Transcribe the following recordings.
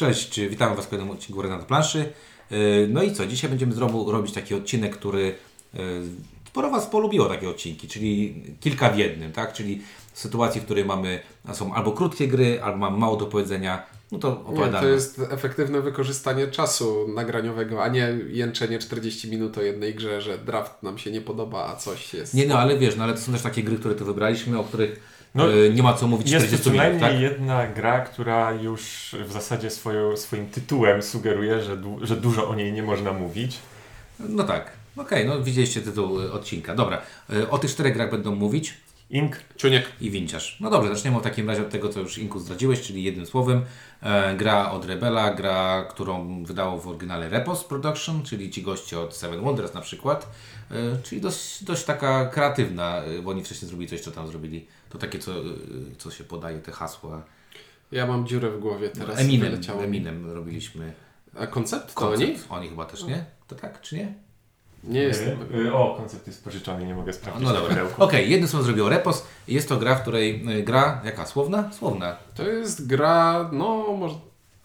Cześć, witam Was w kolejnym odcinku Góry na planszy. Yy, No i co, dzisiaj będziemy znowu robić taki odcinek, który yy, sporo Was polubiło takie odcinki, czyli kilka w jednym, tak? Czyli sytuacji, w której mamy, są albo krótkie gry, albo mamy mało do powiedzenia, no to Nie, opowiadamy. to jest efektywne wykorzystanie czasu nagraniowego, a nie jęczenie 40 minut o jednej grze, że draft nam się nie podoba, a coś jest. Nie no, ale wiesz, no ale to są też takie gry, które tu wybraliśmy, o których No, yy, nie ma co mówić Jest to 40 co minut, najmniej tak? jedna gra, która już w zasadzie swoją, swoim tytułem sugeruje, że, du- że dużo o niej nie można mówić. No tak. Okej, no widzieliście tytuł y, odcinka. Dobra, y, o tych czterech grach będą mówić. Ink, Czuniek. i Winciarz. No dobrze, zaczniemy w takim razie od tego, co już Inku zdradziłeś, czyli jednym słowem. E, gra od Rebela, gra, którą wydało w oryginale Repos Production, czyli ci goście od Seven Wonders na przykład. E, czyli dość, dość taka kreatywna, bo oni wcześniej zrobili coś, co tam zrobili. To takie, co, e, co się podaje, te hasła. Ja mam dziurę w głowie teraz. Eminem, wyleciało mi. Eminem robiliśmy. A koncept to Koncept. oni? Oni chyba też, nie? To tak, czy nie? Nie jestem. y, y, o, koncept jest pożyczony, nie mogę sprawdzić No dobra. Okej, jednym słowem zrobił Repos. Jest to gra, w której e, gra, jaka? Słowna? Słowna. To jest gra, no może.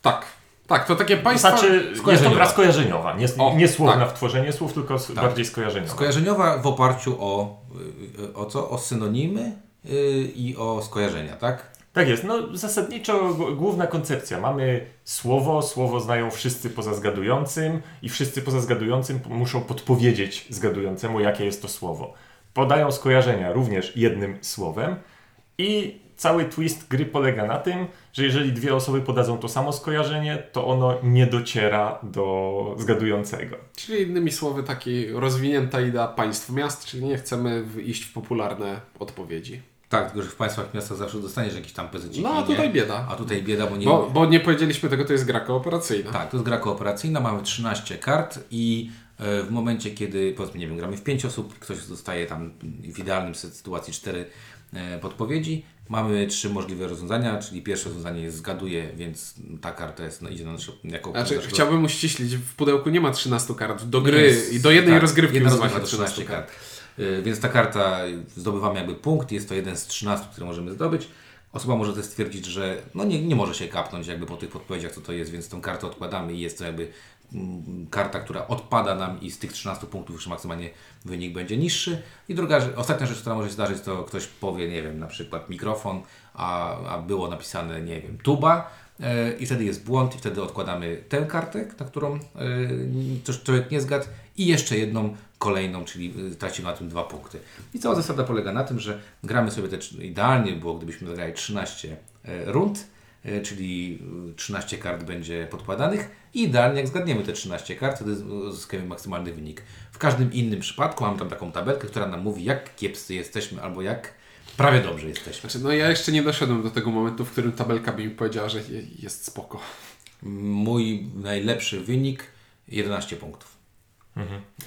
Tak. Tak, to takie państwa. Znaczy, jest to gra skojarzeniowa. Nie, O, nie słowna tak. w tworzeniu słów, tylko s- bardziej skojarzeniowa. Skojarzeniowa w oparciu o, y, o co? O synonimy y, i o skojarzenia, tak? Tak jest. No, zasadniczo główna koncepcja. Mamy słowo, słowo znają wszyscy poza zgadującym i wszyscy poza zgadującym muszą podpowiedzieć zgadującemu, jakie jest to słowo. Podają skojarzenia również jednym słowem i cały twist gry polega na tym, że jeżeli dwie osoby podadzą to samo skojarzenie, to ono nie dociera do zgadującego. Czyli innymi słowy, taki rozwinięta idea państw miast, czyli nie chcemy iść w popularne odpowiedzi. Tak, tylko że w państwach miastach zawsze dostaniesz jakieś tam pezyciki, No a nie? tutaj bieda. A tutaj bieda, bo nie... Bo, bo nie powiedzieliśmy tego, to jest gra kooperacyjna. Tak, to jest gra kooperacyjna, mamy 13 kart i e, w momencie, kiedy, powiedzmy, nie wiem, gramy w 5 osób, ktoś dostaje tam w idealnym sytuacji 4 podpowiedzi, mamy trzy możliwe rozwiązania, czyli pierwsze rozwiązanie jest zgaduje, więc ta karta jest, no, idzie na nasze, jako Znaczy, naszego- chciałbym uściślić, w pudełku nie ma 13 kart. Do gry jest- i do jednej tak, rozgrywki jedna rozgrywka to 13 kart. Y, Więc ta karta zdobywamy jakby punkt, jest to jeden z 13, które możemy zdobyć. Osoba może też stwierdzić, że no nie, nie może się kapnąć jakby po tych podpowiedziach, co to jest, więc tą kartę odkładamy i jest to jakby mm, karta, która odpada nam i z tych 13 punktów już maksymalnie wynik będzie niższy. I druga, ostatnia rzecz, która może się zdarzyć, to ktoś powie, nie wiem, na przykład mikrofon, a, a było napisane, nie wiem, tuba, e, i wtedy jest błąd i wtedy odkładamy tę kartę, na którą e, też człowiek nie zgadł i jeszcze jedną kolejną, czyli e, tracimy na tym dwa punkty. I cała zasada polega na tym, że gramy sobie te, idealnie było, gdybyśmy zagrali 13 e, rund, e, czyli e, 13 kart będzie podkładanych i idealnie jak zgadniemy te 13 kart, wtedy uzyskamy maksymalny wynik. W każdym innym przypadku mamy tam taką tabelkę, która nam mówi jak kiepscy jesteśmy albo jak prawie dobrze jesteśmy. Znaczy, no ja jeszcze nie doszedłem do tego momentu, w którym tabelka by mi powiedziała, że je- jest spoko. Mój najlepszy wynik 11 punktów.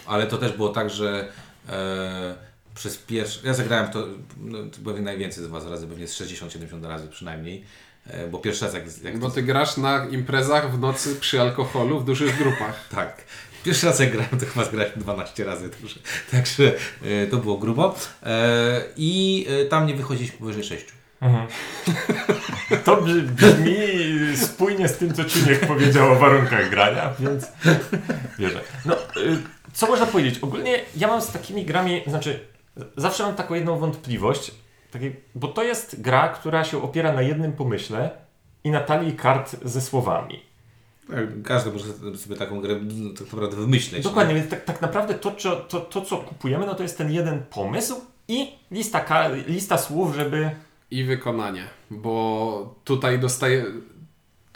Ale to też było tak, że e, przez pierwszy. Ja zagrałem to, no, to pewnie najwięcej z Was razy, pewnie z 60-70 razy przynajmniej. E, bo pierwszy raz jak. jak Bo ty grasz na imprezach w nocy przy alkoholu w dużych grupach. Tak. Pierwszy raz jak grałem, to chyba zgrałem 12 razy, także, także e, to było grubo. E, I tam nie wychodziliśmy powyżej 6. To brzmi, brzmi spójnie z tym, co Czuniek powiedział o warunkach grania, więc wierzę. No, y, co można powiedzieć? Ogólnie ja mam z takimi grami, znaczy zawsze mam taką jedną wątpliwość, takie, bo to jest gra, która się opiera na jednym pomyśle i na talii kart ze słowami. Każdy może sobie taką grę no, tak naprawdę wymyśleć. Dokładnie, więc tak, tak naprawdę to, co- to, to, co kupujemy, no to jest ten jeden pomysł i lista, lista słów, żeby... I wykonanie. Bo tutaj dostaje...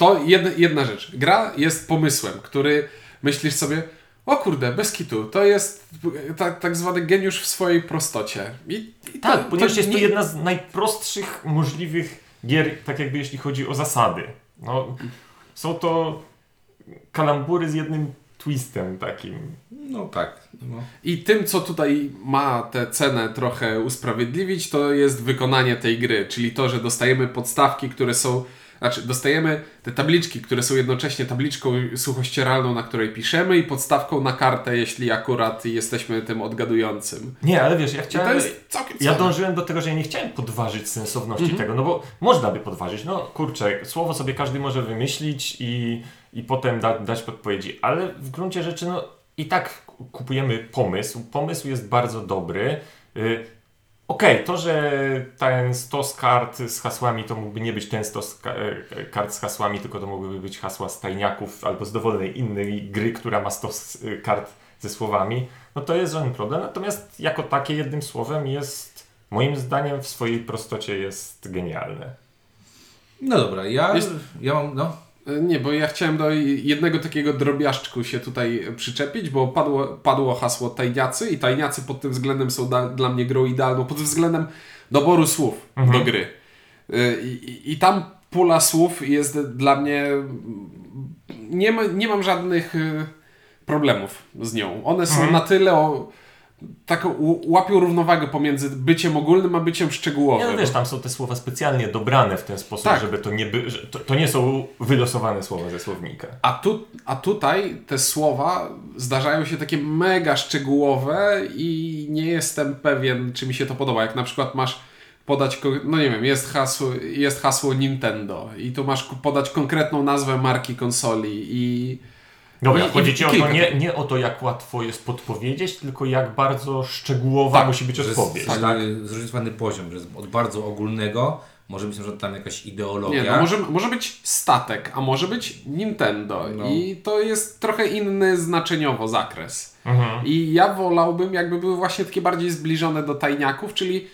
To jedna, jedna rzecz. Gra jest pomysłem, który myślisz sobie, o kurde, bez kitu, to jest tak, tak zwany geniusz w swojej prostocie. I, i Tak, ponieważ jest to nie- jedna z najprostszych możliwych gier, tak jakby jeśli chodzi o zasady. No, są to kalambury z jednym twistem takim. No tak. No. I tym, co tutaj ma tę cenę trochę usprawiedliwić, to jest wykonanie tej gry, czyli to, że dostajemy podstawki, które są znaczy dostajemy te tabliczki, które są jednocześnie tabliczką suchościeralną, na której piszemy i podstawką na kartę, jeśli akurat jesteśmy tym odgadującym. Nie, ale wiesz, ja I chciałem... to jest całkiem Ja dążyłem do tego, że ja nie chciałem podważyć sensowności Mhm. tego, no bo można by podważyć, no kurczę, słowo sobie każdy może wymyślić i, i potem da, dać podpowiedzi, ale w gruncie rzeczy, no i tak kupujemy pomysł, pomysł jest bardzo dobry. Y, Okej, to, że ten stos kart z hasłami to mógłby nie być ten stos ka- e, kart z hasłami, tylko to mogłyby być hasła z tajniaków albo z dowolnej innej gry, która ma stos y, kart ze słowami, no to jest żaden problem. Natomiast jako takie jednym słowem jest, moim zdaniem, w swojej prostocie jest genialne. No dobra, ja, Jest- ja mam, no. Nie, bo ja chciałem do jednego takiego drobiażdżku się tutaj przyczepić, bo padło, padło hasło tajniacy i tajniacy pod tym względem są da, dla mnie grą idealną, pod względem doboru słów do gry. Y, I, i, tam pula słów jest dla mnie... Nie, ma, nie mam żadnych y, problemów z nią. One są na tyle... O, taką łapią równowagę pomiędzy byciem ogólnym a byciem szczegółowym. Nie, no wiesz, tam są te słowa specjalnie dobrane w ten sposób, Tak. żeby to nie by, to, to nie są wylosowane słowa ze słownika. A, tu, a tutaj te słowa zdarzają się takie mega szczegółowe i nie jestem pewien, czy mi się to podoba. Jak na przykład masz podać, no nie wiem, jest hasło, jest hasło Nintendo i tu masz podać konkretną nazwę marki konsoli i... Dobra, I- chodzi ci o to nie, nie o to, jak łatwo jest podpowiedzieć, tylko jak bardzo szczegółowa Tak, musi być odpowiedź. tak? y, zróżnicowany poziom, że jest od bardzo ogólnego, może być na tam jakaś ideologia. Nie, no może, może być statek, a może być Nintendo No. i to jest trochę inny znaczeniowo zakres. Mhm. I ja wolałbym, jakby były właśnie takie bardziej zbliżone do tajniaków, czyli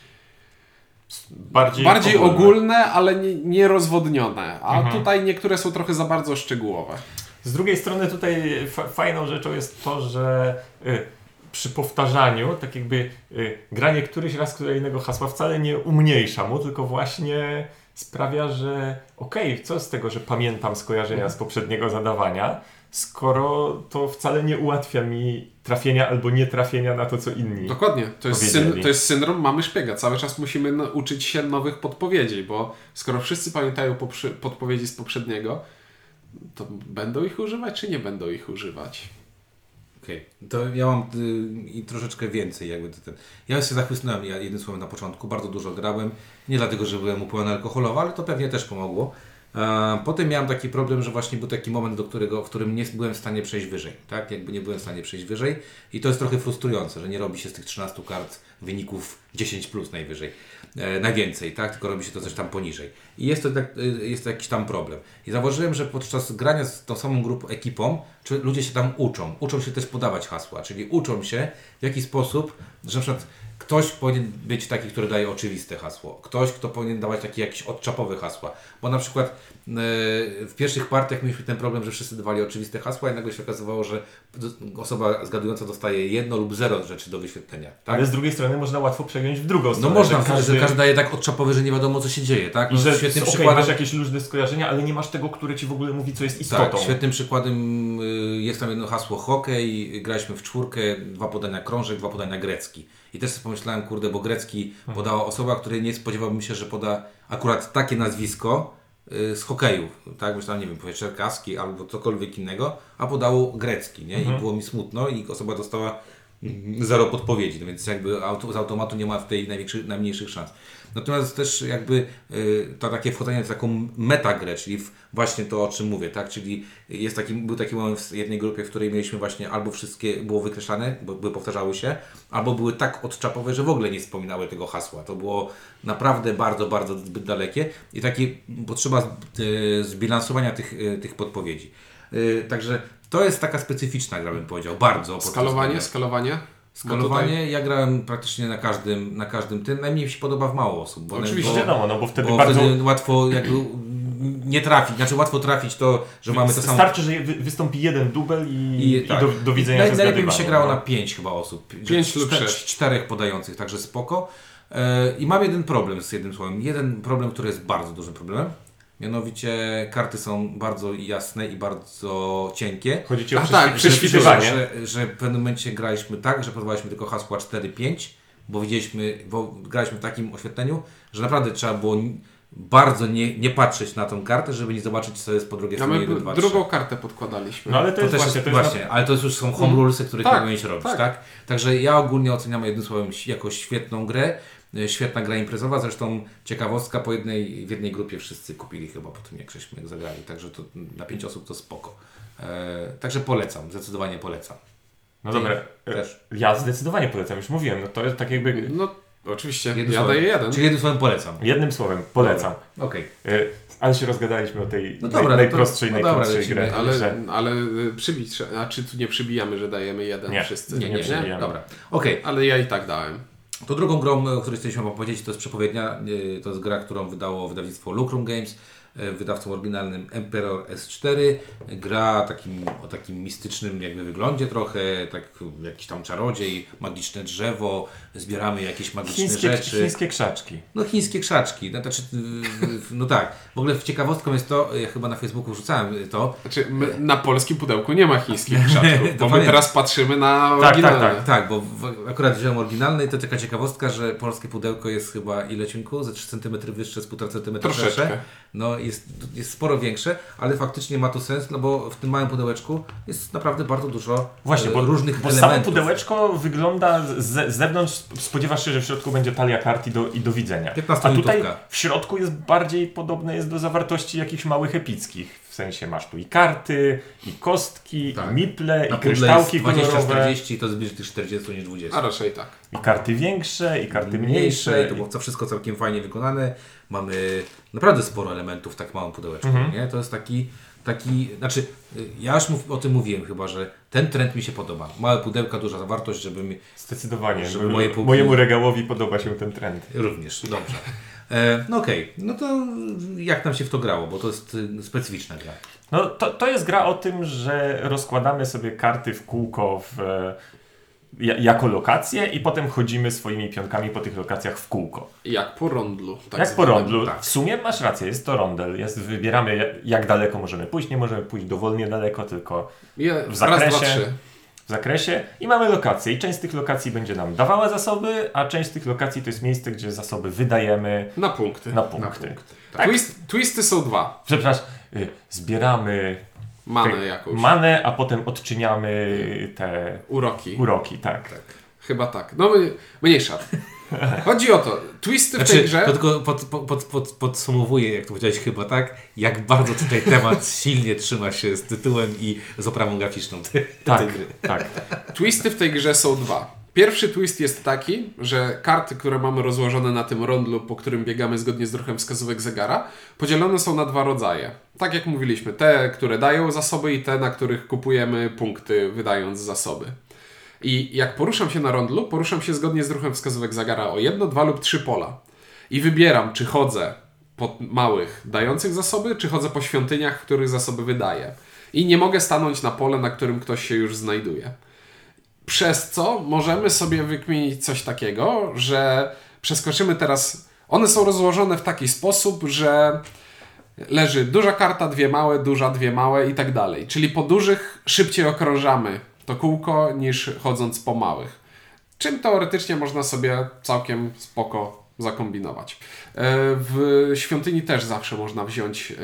Bardziej, bardziej ogólne, ogólne. ale nie, nierozwodnione. A Mhm. tutaj niektóre są trochę za bardzo szczegółowe. Z drugiej strony tutaj fa- fajną rzeczą jest to, że y, przy powtarzaniu, tak jakby y, granie któryś raz kolejnego hasła wcale nie umniejsza mu, tylko właśnie sprawia, że okej, co z tego, że pamiętam skojarzenia z poprzedniego zadawania, skoro to wcale nie ułatwia mi trafienia albo nie trafienia na to, co inni. Dokładnie. To jest, syn, to jest syndrom mamy szpiega. Cały czas musimy nauczyć się nowych podpowiedzi, bo skoro wszyscy pamiętają podpowiedzi z poprzedniego, to będą ich używać, czy nie będą ich używać? Okej, to ja mam y, troszeczkę więcej jakby ten. Ja się zachłysnąłem ja jednym słowem na początku, bardzo dużo grałem, nie dlatego, że byłem upojony alkoholowo, ale to pewnie też pomogło. E, Potem miałem taki problem, że właśnie był taki moment, do którego, w którym nie byłem w stanie przejść wyżej, tak? Jakby nie byłem w stanie przejść wyżej i to jest trochę frustrujące, że nie robi się z tych 13 kart wyników 10 plus najwyżej, e, najwięcej, tak? Tylko robi się to coś tam poniżej. I jest to, tak, y, jest to jakiś tam problem. I zauważyłem, że podczas grania z tą samą grupą, ekipą, ludzie się tam uczą. Uczą się też podawać hasła, czyli uczą się w jaki sposób, że na przykład ktoś powinien być taki, który daje oczywiste hasło. Ktoś, kto powinien dawać takie jakieś odczapowe hasła. Bo na przykład e, w pierwszych partiach mieliśmy ten problem, że wszyscy dawali oczywiste hasła i nagle się okazywało, że osoba zgadująca dostaje jedno lub zero rzeczy do wyświetlenia. Tak? Ale z drugiej strony można łatwo przegiąć w drugą No stronę. można, że każdy... każdy daje tak odczapowy, że nie wiadomo co się dzieje, tak? I No, że świetnym okay, przykładem... masz jakieś luźne skojarzenia, ale nie masz tego, które ci w ogóle mówi, co jest istotą. Tak, świetnym przykładem y, jest tam jedno hasło hokej, graliśmy w czwórkę, dwa podania krążek, dwa podania grecki. I też pomyślałem, kurde, bo grecki podała osoba, której nie spodziewałbym się, że poda akurat takie nazwisko y, z hokeju, tak? Myślałem, nie wiem, powie Czerkaski albo cokolwiek innego, a podało grecki, nie? I było mi smutno i osoba dostała zero podpowiedzi, no więc jakby z automatu nie ma w tej najmniejszych szans. Natomiast też jakby y, to takie wchodzenie w taką metagrę, czyli w właśnie to, o czym mówię, tak? Czyli jest taki, był taki moment w jednej grupie, w której mieliśmy właśnie albo wszystkie było wykreślane, bo były powtarzały się, albo były tak odczapowe, że w ogóle nie wspominały tego hasła. To było naprawdę bardzo, bardzo zbyt dalekie i takie potrzeba y, zbilansowania tych, y, tych podpowiedzi. Także to jest taka specyficzna gra, bym powiedział, bardzo. Skalowanie, grania. Skalowanie? Skalowanie, ja grałem praktycznie na każdym, na każdym tym. Najmniej mi się podoba w mało osób. Bo Oczywiście. bo, Wiadomo, no bo wtedy bo bardzo... wtedy łatwo jakby nie trafić, znaczy łatwo trafić to, że mamy to samo. Starczy, że wy- wystąpi jeden dubel i, i, tak. do, do widzenia Naj, Najlepiej mi się grało no. na 5 chyba osób. Pięć lub sześć. Czterech podających, także spoko. E, I mam jeden problem z jednym słowem. Jeden problem, który jest bardzo dużym problemem. Mianowicie karty są bardzo jasne i bardzo cienkie. Chodzi ci o tak, prześwitywanie. Że, że w pewnym momencie graliśmy tak, że podawaliśmy tylko hasła 4-5, bo widzieliśmy, bo graliśmy w takim oświetleniu, że naprawdę trzeba było bardzo nie, nie patrzeć na tą kartę, żeby nie zobaczyć, co jest po drugiej stronie my 1, 2, 3. drugą kartę podkładaliśmy. No ale to, To jest też właśnie, jest, to jest właśnie, ale to już są home rulesy, których Tak, nie powinieneś robić, tak. tak. Także ja ogólnie oceniam jednym słowem jako świetną grę, świetna gra imprezowa, zresztą ciekawostka, po jednej, w jednej grupie wszyscy kupili chyba po tym, jak żeśmy zagrali, także to na pięć osób to spoko. E, także polecam, zdecydowanie polecam. No dobra, Ty też. ja zdecydowanie polecam, już mówiłem, no to jest tak jakby No, oczywiście, Jednym ja słowem. daję jeden. Czyli jednym słowem polecam. jednym słowem, polecam. Okej. Y, Ale się rozgadaliśmy o tej No naj, dobra, no to- najprostszej, no dobra, najkrótszej lecimy. grze. Ale, że- ale y, przybić, a czy tu nie przybijamy, że dajemy jeden Nie. wszyscy? Nie, nie, nie, przebijamy. Dobra. Okej. Ale ja i tak dałem. To drugą grą, o której chcieliśmy wam powiedzieć, to jest przepowiednia. Yy, To jest gra, którą wydało wydawnictwo Lucrum Games. Yy, Wydawcą oryginalnym Emperor S4. Gra takim, o takim mistycznym jakby wyglądzie trochę, tak jakiś tam czarodziej, magiczne drzewo, zbieramy jakieś magiczne Chińskie, rzeczy. chińskie krzaczki. No chińskie krzaczki. No, znaczy, yy, no tak. W ogóle ciekawostką jest to, ja chyba na Facebooku wrzucałem to, Znaczy, my, na polskim pudełku nie ma chińskich krzaczków, bo my teraz patrzymy na tak, oryginalne. tak. Tak, bo w, akurat wziąłem oryginalny i to taka ciekawostka, że polskie pudełko jest chyba ile cienku? Ze 3 cm wyższe, z 1,5 cm Troszeczkę. szersze. No jest, jest sporo większe, ale faktycznie ma to sens, no bo w tym małym pudełeczku jest naprawdę bardzo dużo Właśnie, e, bo, różnych bo samo elementów. pudełeczko wygląda z, z zewnątrz, spodziewasz się, że w środku będzie talia kart i do, i do widzenia. 15 A tutaj minutówka. w środku jest bardziej podobne jest do zawartości jakichś małych epickich. W sensie masz tu i karty, i kostki, Tak. i miple, Na i kryształki jest kolorowe, 20-40, to bliżej tych 40 niż 20. A raczej tak. i karty większe, i karty mniejsze, mniejsze. i to było wszystko całkiem fajnie wykonane. Mamy naprawdę sporo elementów w tak małym pudełeczku, Mhm. nie? To jest taki, taki, znaczy y, ja już mów, o tym mówiłem chyba, że ten trend mi się podoba. Małe pudełka, duża zawartość, żeby mi Zdecydowanie. Żeby Mo- moje półki- Mojemu regałowi podoba się ten trend. również, dobrze. E, no okej, no to jak nam się w to grało, bo to jest y, specyficzna gra. No, to, to jest gra o tym, że rozkładamy sobie karty w kółko w, e, jako lokacje i potem chodzimy swoimi pionkami po tych lokacjach w kółko. Jak po rondlu. Tak jak po rondlu. tak. W sumie masz rację, jest to rondel. Jest, wybieramy jak, daleko możemy pójść. Nie możemy pójść dowolnie daleko, tylko w raz, zakresie. dwa, trzy. w zakresie i mamy lokacje. I część z tych lokacji będzie nam dawała zasoby, a część z tych lokacji to jest miejsce, gdzie zasoby wydajemy Na punkty. na punkty. punkt. Tak. Twist, twisty są dwa. Przepraszam, y, zbieramy Manę te- jakąś. manę, a potem odczyniamy te Uroki. uroki, tak. Chyba tak. No my- mniejsza. Chodzi o to. Twisty w tej Znaczy, grze... to tylko pod, pod, pod, podsumowuję, jak to powiedziałeś chyba tak, jak bardzo tutaj temat silnie trzyma się z tytułem i z oprawą graficzną tej, Tak, tej gry. tak. Twisty w tej grze są dwa. Pierwszy twist jest taki, że karty, które mamy rozłożone na tym rondlu, po którym biegamy zgodnie z ruchem wskazówek zegara, podzielone są na dwa rodzaje. Tak jak mówiliśmy, te, które dają zasoby i te, na których kupujemy punkty, wydając zasoby. I jak poruszam się na rondlu, poruszam się zgodnie z ruchem wskazówek zegara o jedno, dwa lub trzy pola. I wybieram, czy chodzę po małych dających zasoby, czy chodzę po świątyniach, w których zasoby wydaję. I nie mogę stanąć na pole, na którym ktoś się już znajduje. Przez co możemy sobie wykminić coś takiego, że przeskoczymy teraz. One są rozłożone w taki sposób, że leży duża karta, dwie małe, duża, dwie małe i tak dalej. Czyli po dużych szybciej okrążamy to kółko niż chodząc po małych. Czym teoretycznie można sobie całkiem spoko zakombinować. E, W świątyni też zawsze można wziąć e,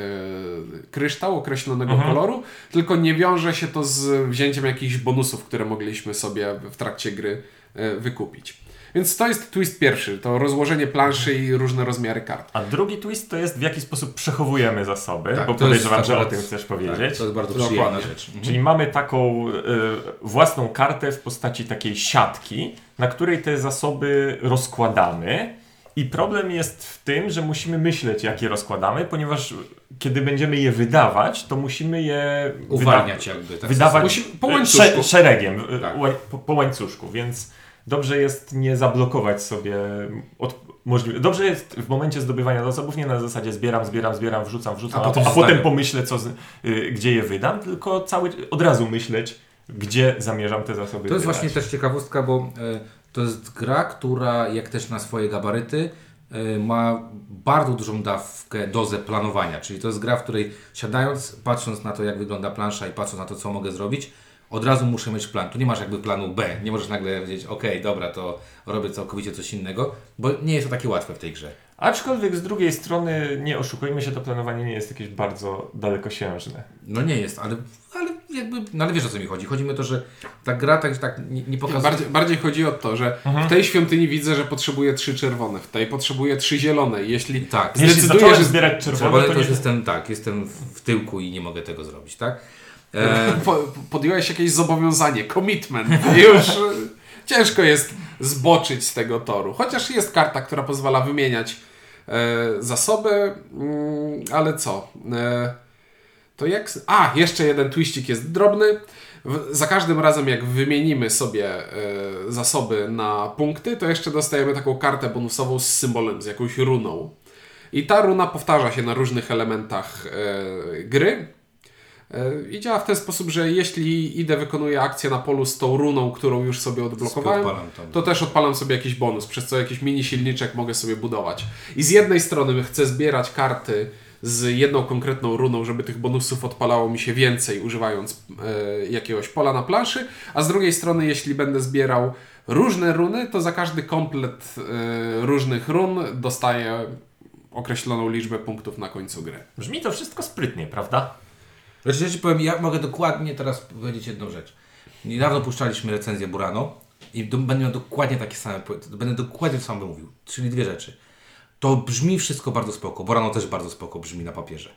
kryształ określonego koloru, tylko nie wiąże się to z wzięciem jakichś bonusów, które mogliśmy sobie w trakcie gry e, wykupić. Więc to jest twist pierwszy, to rozłożenie planszy i różne rozmiary kart. A drugi twist to jest w jaki sposób przechowujemy zasoby, Tak, bo to jest podejrzewam, że o tym chcesz Tak, powiedzieć. to jest bardzo Dokładnie. przyjemna rzecz. Czyli mamy taką y, własną kartę w postaci takiej siatki, na której te zasoby rozkładamy. I problem jest w tym, że musimy myśleć, jak je rozkładamy, ponieważ kiedy będziemy je wydawać, to musimy je Uwalniać jakby. Tak wydawać Musi- po łańcuszku. sze- szeregiem, Tak. po, po łańcuszku, więc dobrze jest nie zablokować sobie od, możliwe. Dobrze jest w momencie zdobywania zasobów nie na zasadzie zbieram, zbieram, zbieram, wrzucam, wrzucam, A a, po, a potem pomyślę, co, z- y, gdzie je wydam, tylko cały, od razu myśleć, gdzie zamierzam te zasoby To jest wydać. właśnie też ciekawostka, bo e, to jest gra, która jak też na swoje gabaryty e, ma bardzo dużą dawkę, dozę planowania. Czyli to jest gra, w której siadając, patrząc na to, jak wygląda plansza i patrząc na to, co mogę zrobić, od razu muszę mieć plan. Tu nie masz jakby planu B. Nie możesz nagle powiedzieć, ok, dobra, to robię całkowicie coś innego, bo nie jest to takie łatwe w tej grze. Aczkolwiek z drugiej strony, nie oszukujmy się, to planowanie nie jest jakieś bardzo dalekosiężne. No nie jest, ale, ale jakby, no ale wiesz o co mi chodzi. Chodzi mi o to, że ta gra tak, tak nie, nie pokazuje... Bardziej, bardziej chodzi o to, że w tej świątyni widzę, że potrzebuję trzy czerwone, w tej potrzebuję trzy zielone. Jeśli Tak. Jeśli zdecyduję, zacząłem że zbierać czerwone, Czerwone to to nie... już jestem, tak, jestem w tyłku i nie mogę tego zrobić, tak? E, po, podjąłeś jakieś zobowiązanie, commitment, już ciężko jest zboczyć z tego toru. Chociaż jest karta, która pozwala wymieniać e, zasoby, mm, ale co? E, to jak. A, jeszcze jeden twiścik jest drobny. W, za każdym razem, jak wymienimy sobie e, zasoby na punkty, to jeszcze dostajemy taką kartę bonusową z symbolem, z jakąś runą. I ta runa powtarza się na różnych elementach e, gry. E, I działa w ten sposób, że jeśli idę, wykonuję akcję na polu z tą runą, którą już sobie odblokowałem, to też odpalam sobie jakiś bonus, przez co jakiś mini silniczek mogę sobie budować. I z jednej strony chcę zbierać karty z jedną konkretną runą, żeby tych bonusów odpalało mi się więcej, używając e, jakiegoś pola na planszy, a z drugiej strony, jeśli będę zbierał różne runy, to za każdy komplet e, różnych run dostaję określoną liczbę punktów na końcu gry. Brzmi to wszystko sprytnie, prawda? Znaczy, ja Ci powiem, ja mogę dokładnie teraz powiedzieć jedną rzecz. Niedawno puszczaliśmy recenzję Burano i będę miał dokładnie takie same, będę dokładnie to samo mówił. Czyli dwie rzeczy. To brzmi wszystko bardzo spoko. Burano też bardzo spoko brzmi na papierze.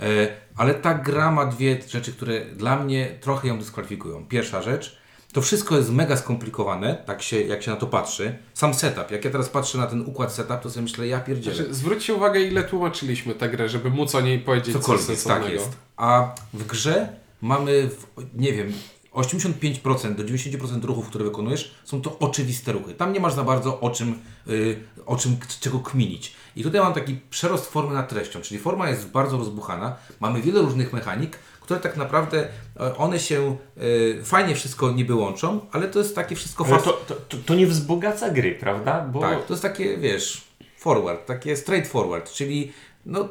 E, ale ta gra ma dwie rzeczy, które dla mnie trochę ją dyskwalifikują. Pierwsza rzecz, to wszystko jest mega skomplikowane, tak się, jak się na to patrzy. Sam setup, jak ja teraz patrzę na ten układ setup, to sobie myślę, ja pierdzielę. Znaczy, zwróćcie uwagę, ile tłumaczyliśmy tę grę, żeby móc o niej powiedzieć Cokolwiek, coś sensownego. tak jest. A w grze mamy, w, nie wiem, 85% do 90% ruchów, które wykonujesz, są to oczywiste ruchy. Tam nie masz za bardzo o czym, y, o czym czego kminić. I tutaj mam taki przerost formy nad treścią, czyli forma jest bardzo rozbuchana, mamy wiele różnych mechanik, które tak naprawdę e, one się y, fajnie wszystko niby łączą, ale to jest takie wszystko fast, to, to, to, to nie wzbogaca gry, prawda? Bo tak, to jest takie, wiesz, forward, takie straight forward, czyli no,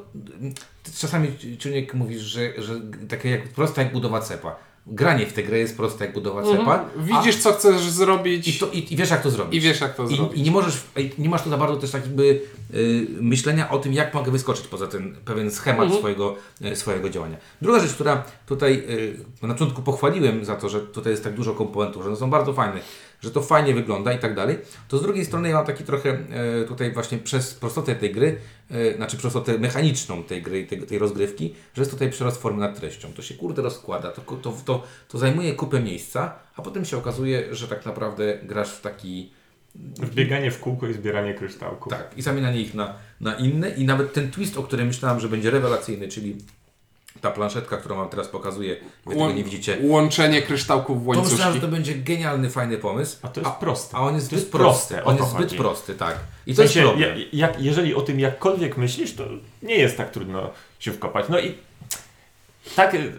czasami Czuniek mówisz, że, że takie jak, prosta jak budowa cepa. Granie w tę grę jest proste jak budowa cepa. Mhm. Widzisz, co chcesz zrobić a, i, to, i, I wiesz jak to zrobić. i wiesz, jak to I, zrobić. I nie możesz, i nie masz tu za bardzo też tak jakby y, myślenia o tym, jak mogę wyskoczyć poza ten pewien schemat Mhm. swojego, y, swojego działania. Druga rzecz, która tutaj y, na początku pochwaliłem za to, że tutaj jest tak dużo komponentów, że one są bardzo fajne, że to fajnie wygląda i tak dalej, to z drugiej strony ja mam taki trochę y, tutaj właśnie przez prostotę tej gry, y, znaczy prostotę mechaniczną tej gry, tej, tej rozgrywki, że jest tutaj przerost formy nad treścią. To się kurde rozkłada, to, to, to, to zajmuje kupę miejsca, a potem się okazuje, że tak naprawdę grasz w taki Bieganie w kółko i zbieranie kryształków. tak, i zamienianie ich na, na inne i nawet ten twist, o którym myślałem, że będzie rewelacyjny, czyli ta planszetka, którą Wam teraz pokazuję, wy tego nie widzicie. Łączenie kryształków w To myślałem, łańcuszki. że to będzie genialny, fajny pomysł. A to jest proste. A on jest To zbyt jest proste, prosty. o On to jest zbyt chodzi. prosty, tak. I W to jest sensie, problem. ja- jak, jeżeli o tym jakkolwiek myślisz, to nie jest tak trudno się wkopać. No i tak, y,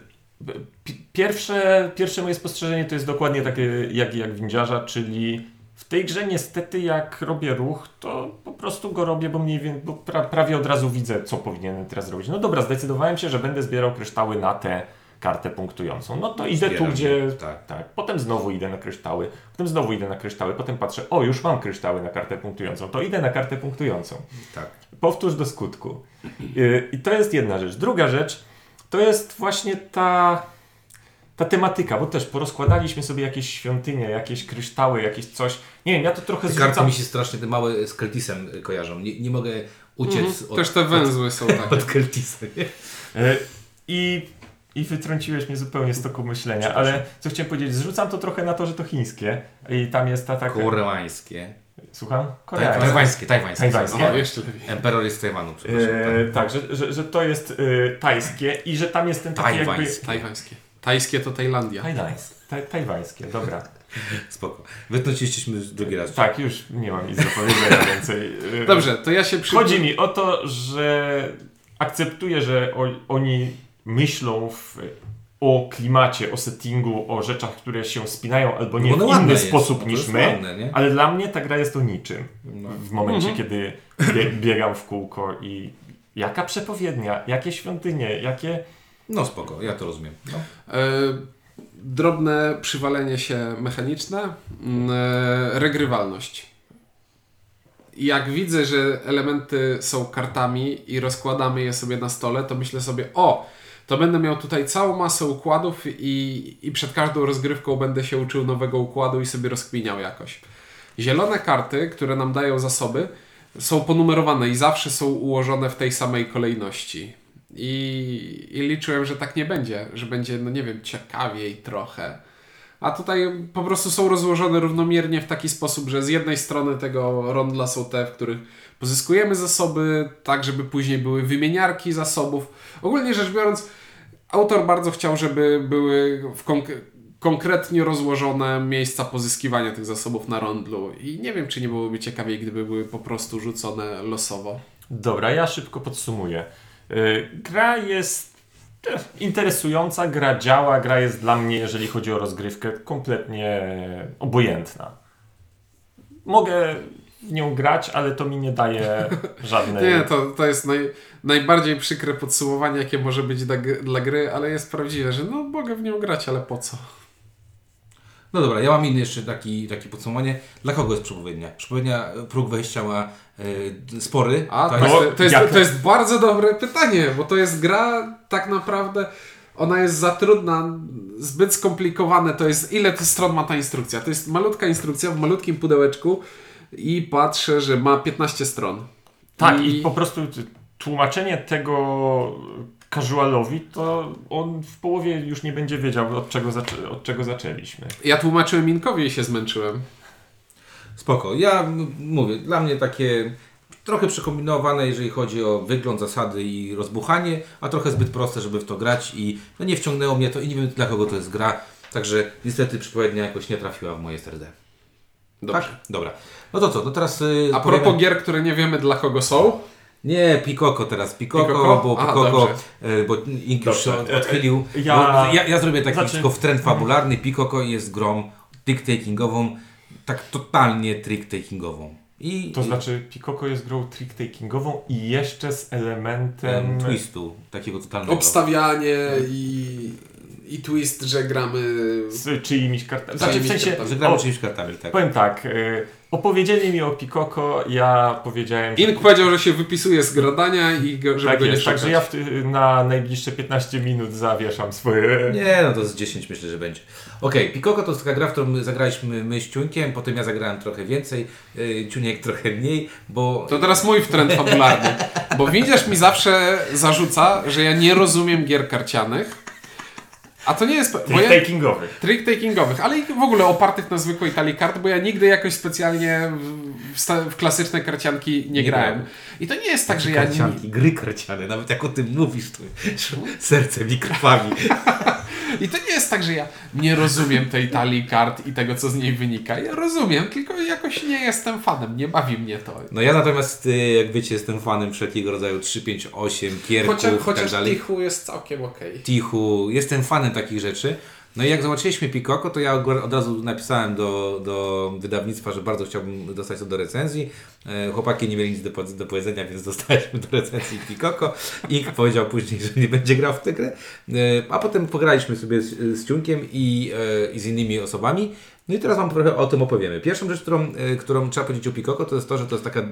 pi- pierwsze, pierwsze moje spostrzeżenie to jest dokładnie takie jak, jak windziarza, czyli tej grze niestety jak robię ruch, to po prostu go robię, bo mniej więcej, bo pra, prawie od razu widzę, co powinienem teraz zrobić. No dobra, zdecydowałem się, że będę zbierał kryształy na tę kartę punktującą. No to idę tu, Zbieram gdzie... je, tak. tak. Potem znowu idę na kryształy, potem znowu idę na kryształy, potem patrzę, o już mam kryształy na kartę punktującą, to idę na kartę punktującą. tak. Powtórz do skutku. Yy, I to jest jedna rzecz. Druga rzecz to jest właśnie ta, ta tematyka, bo też porozkładaliśmy sobie jakieś świątynie, jakieś kryształy, jakieś coś. Nie wiem, ja to trochę Te karty zrzucam. mi się strasznie te małe z Keltisem y, kojarzą. Nie, nie mogę uciec Mhm. od, Też te węzły są takie. od Keltisa. Nie? Yy, I, I wytrąciłeś mnie zupełnie z toku myślenia, ale co chciałem powiedzieć, zrzucam to trochę na to, że to chińskie i tam jest ta taka... Koreańskie. Słucham? Taj- Koreańskie. Tajwańskie, tajwańskie. Tajwańskie. O, jeszcze lepiej. Emperor jest z Tajwanu, przepraszam. Yy, tak, że, że, że to jest yy, tajskie i że tam jest ten taki jakby... Tajwańskie. Tajwańskie. Tajskie to Tajlandia. Tajwańskie. Taj, tajwańskie, dobra. Spoko. Wytrąciliśmy drugi raz. Tak, już nie mam nic do powiedzenia więcej. Dobrze, to ja się przy... Chodzi mi o to, że akceptuję, że o, oni myślą w, o klimacie, o settingu, o rzeczach, które się spinają albo nie No w inny jest. sposób No niż my, ładne, ale dla mnie ta gra jest o niczym. No. W momencie, Mhm. kiedy bie, biegam w kółko i jaka przepowiednia, jakie świątynie, jakie... no spoko, ja to rozumiem. No. E, drobne przywalenie się mechaniczne. mm, E, regrywalność. jak widzę, że elementy są kartami i rozkładamy je sobie na stole, to myślę sobie, o, to będę miał tutaj całą masę układów i, i przed każdą rozgrywką będę się uczył nowego układu i sobie rozkminiał jakoś. Zielone karty, które nam dają zasoby, są ponumerowane i zawsze są ułożone w tej samej kolejności. I, I liczyłem, że tak nie będzie, że będzie, no nie wiem, ciekawiej trochę. A tutaj po prostu są rozłożone równomiernie w taki sposób, że z jednej strony tego rondla są te, w których pozyskujemy zasoby, tak żeby później były wymieniarki zasobów. Ogólnie rzecz biorąc, autor bardzo chciał, żeby były w konk konkretnie rozłożone miejsca pozyskiwania tych zasobów na rondlu. I nie wiem, czy nie byłoby ciekawiej, gdyby były po prostu rzucone losowo. Dobra, ja szybko podsumuję. Yy, gra jest e, interesująca, gra działa, gra jest dla mnie, jeżeli chodzi o rozgrywkę, kompletnie obojętna. Mogę w nią grać, ale to mi nie daje żadnej... Nie, to, to jest naj, najbardziej przykre podsumowanie, jakie może być dla, gry- dla gry, ale jest prawdziwe, że no mogę w nią grać, ale po co? No dobra, ja mam inny jeszcze taki, takie podsumowanie. Dla kogo jest przepowiednia? Przepowiednia, e, próg wejścia ma e, spory. A, to to, jest, to, jest, to jest bardzo dobre pytanie, bo to jest gra tak naprawdę, ona jest za trudna, zbyt skomplikowane, to jest, ile to stron ma ta instrukcja? To jest malutka instrukcja w malutkim pudełeczku i patrzę, że ma 15 stron. Tak, i po prostu tłumaczenie tego casualowi, to on w połowie już nie będzie wiedział, od czego, zaczę- od czego zaczęliśmy. Ja tłumaczyłem Minkowi i się zmęczyłem. Spoko. Ja mówię, dla mnie takie trochę przekombinowane, jeżeli chodzi o wygląd, zasady i rozbuchanie, a trochę zbyt proste, żeby w to grać i no nie wciągnęło mnie to i nie wiem dla kogo to jest gra. Także niestety przepowiednia jakoś nie trafiła w moje serce. Dobrze. Tak? Dobra. No to co, to teraz y, A powiemy- propos gier, które nie wiemy dla kogo są, Nie, Pikoko teraz. Pikoko, Pikoko? bo Pikoko, dobrze. e, bo Ink już odchylił. Ja- Ja, ja, zrobię taki Znaczy- tylko wtręt fabularny. Pikoko jest grą trick-takingową, tak totalnie trick-takingową. I To znaczy, Pikoko jest grą trick-takingową i jeszcze z elementem... em, twistu, takiego totalnego. obstawianie i, i twist, że gramy... z czyimiś kartami. Znaczy, w czyimiś sensie, kartami. Że gramy o, czymś kartami, tak. powiem tak, y, opowiedzieli mi o Pikoko, ja powiedziałem, że... Ink powiedział, że się wypisuje z gradania i go, żeby tak go nie jest, szukać. także ja w ty, na najbliższe 15 minut zawieszam swoje... Nie, no to z 10 myślę, że będzie. Okej, Pikoko to jest taka gra, w którą zagraliśmy my z Ciuńkiem, potem ja zagrałem trochę więcej, yy, Ciuniek trochę mniej, bo... To teraz mój wtręt fabularny. Bo widzisz mi zawsze zarzuca, że ja nie rozumiem gier karcianych. A to nie jest. Bo ja, Trick-takingowy. trick-takingowych, ale i w ogóle opartych na zwykłej talii kart, bo ja nigdy jakoś specjalnie w, w, klasyczne karcianki nie, Nie grałem. grałem. I to nie jest tak, że ja. Nie, Karcianki, gry karciane, nawet jak o tym mówisz, to serce mi krwawi. I to nie jest tak, że ja nie rozumiem tej talii kart i tego, co z niej wynika. Ja rozumiem, tylko jakoś nie jestem fanem, nie bawi mnie to. No ja natomiast, y, jak wiecie, jestem fanem wszelkiego rodzaju 3, 5, 8, kierków Chociaż, i tak chociaż dalej. Tichu jest całkiem okej. Tichu, jestem fanem takich rzeczy. No i jak zobaczyliśmy Pikoko, to ja od razu napisałem do, do wydawnictwa, że bardzo chciałbym dostać to do recenzji. E, Chłopaki nie mieli nic do, do powiedzenia, więc dostaliśmy do recenzji Pikoko. Ink powiedział później, że nie będzie grał w tę grę. E, A potem pograliśmy sobie z, z Ciunkiem i, e, i z innymi osobami. No i teraz Wam trochę o tym opowiemy. Pierwszą rzecz, którą, e, którą trzeba powiedzieć o Pikoko, to jest to, że to jest taka... e,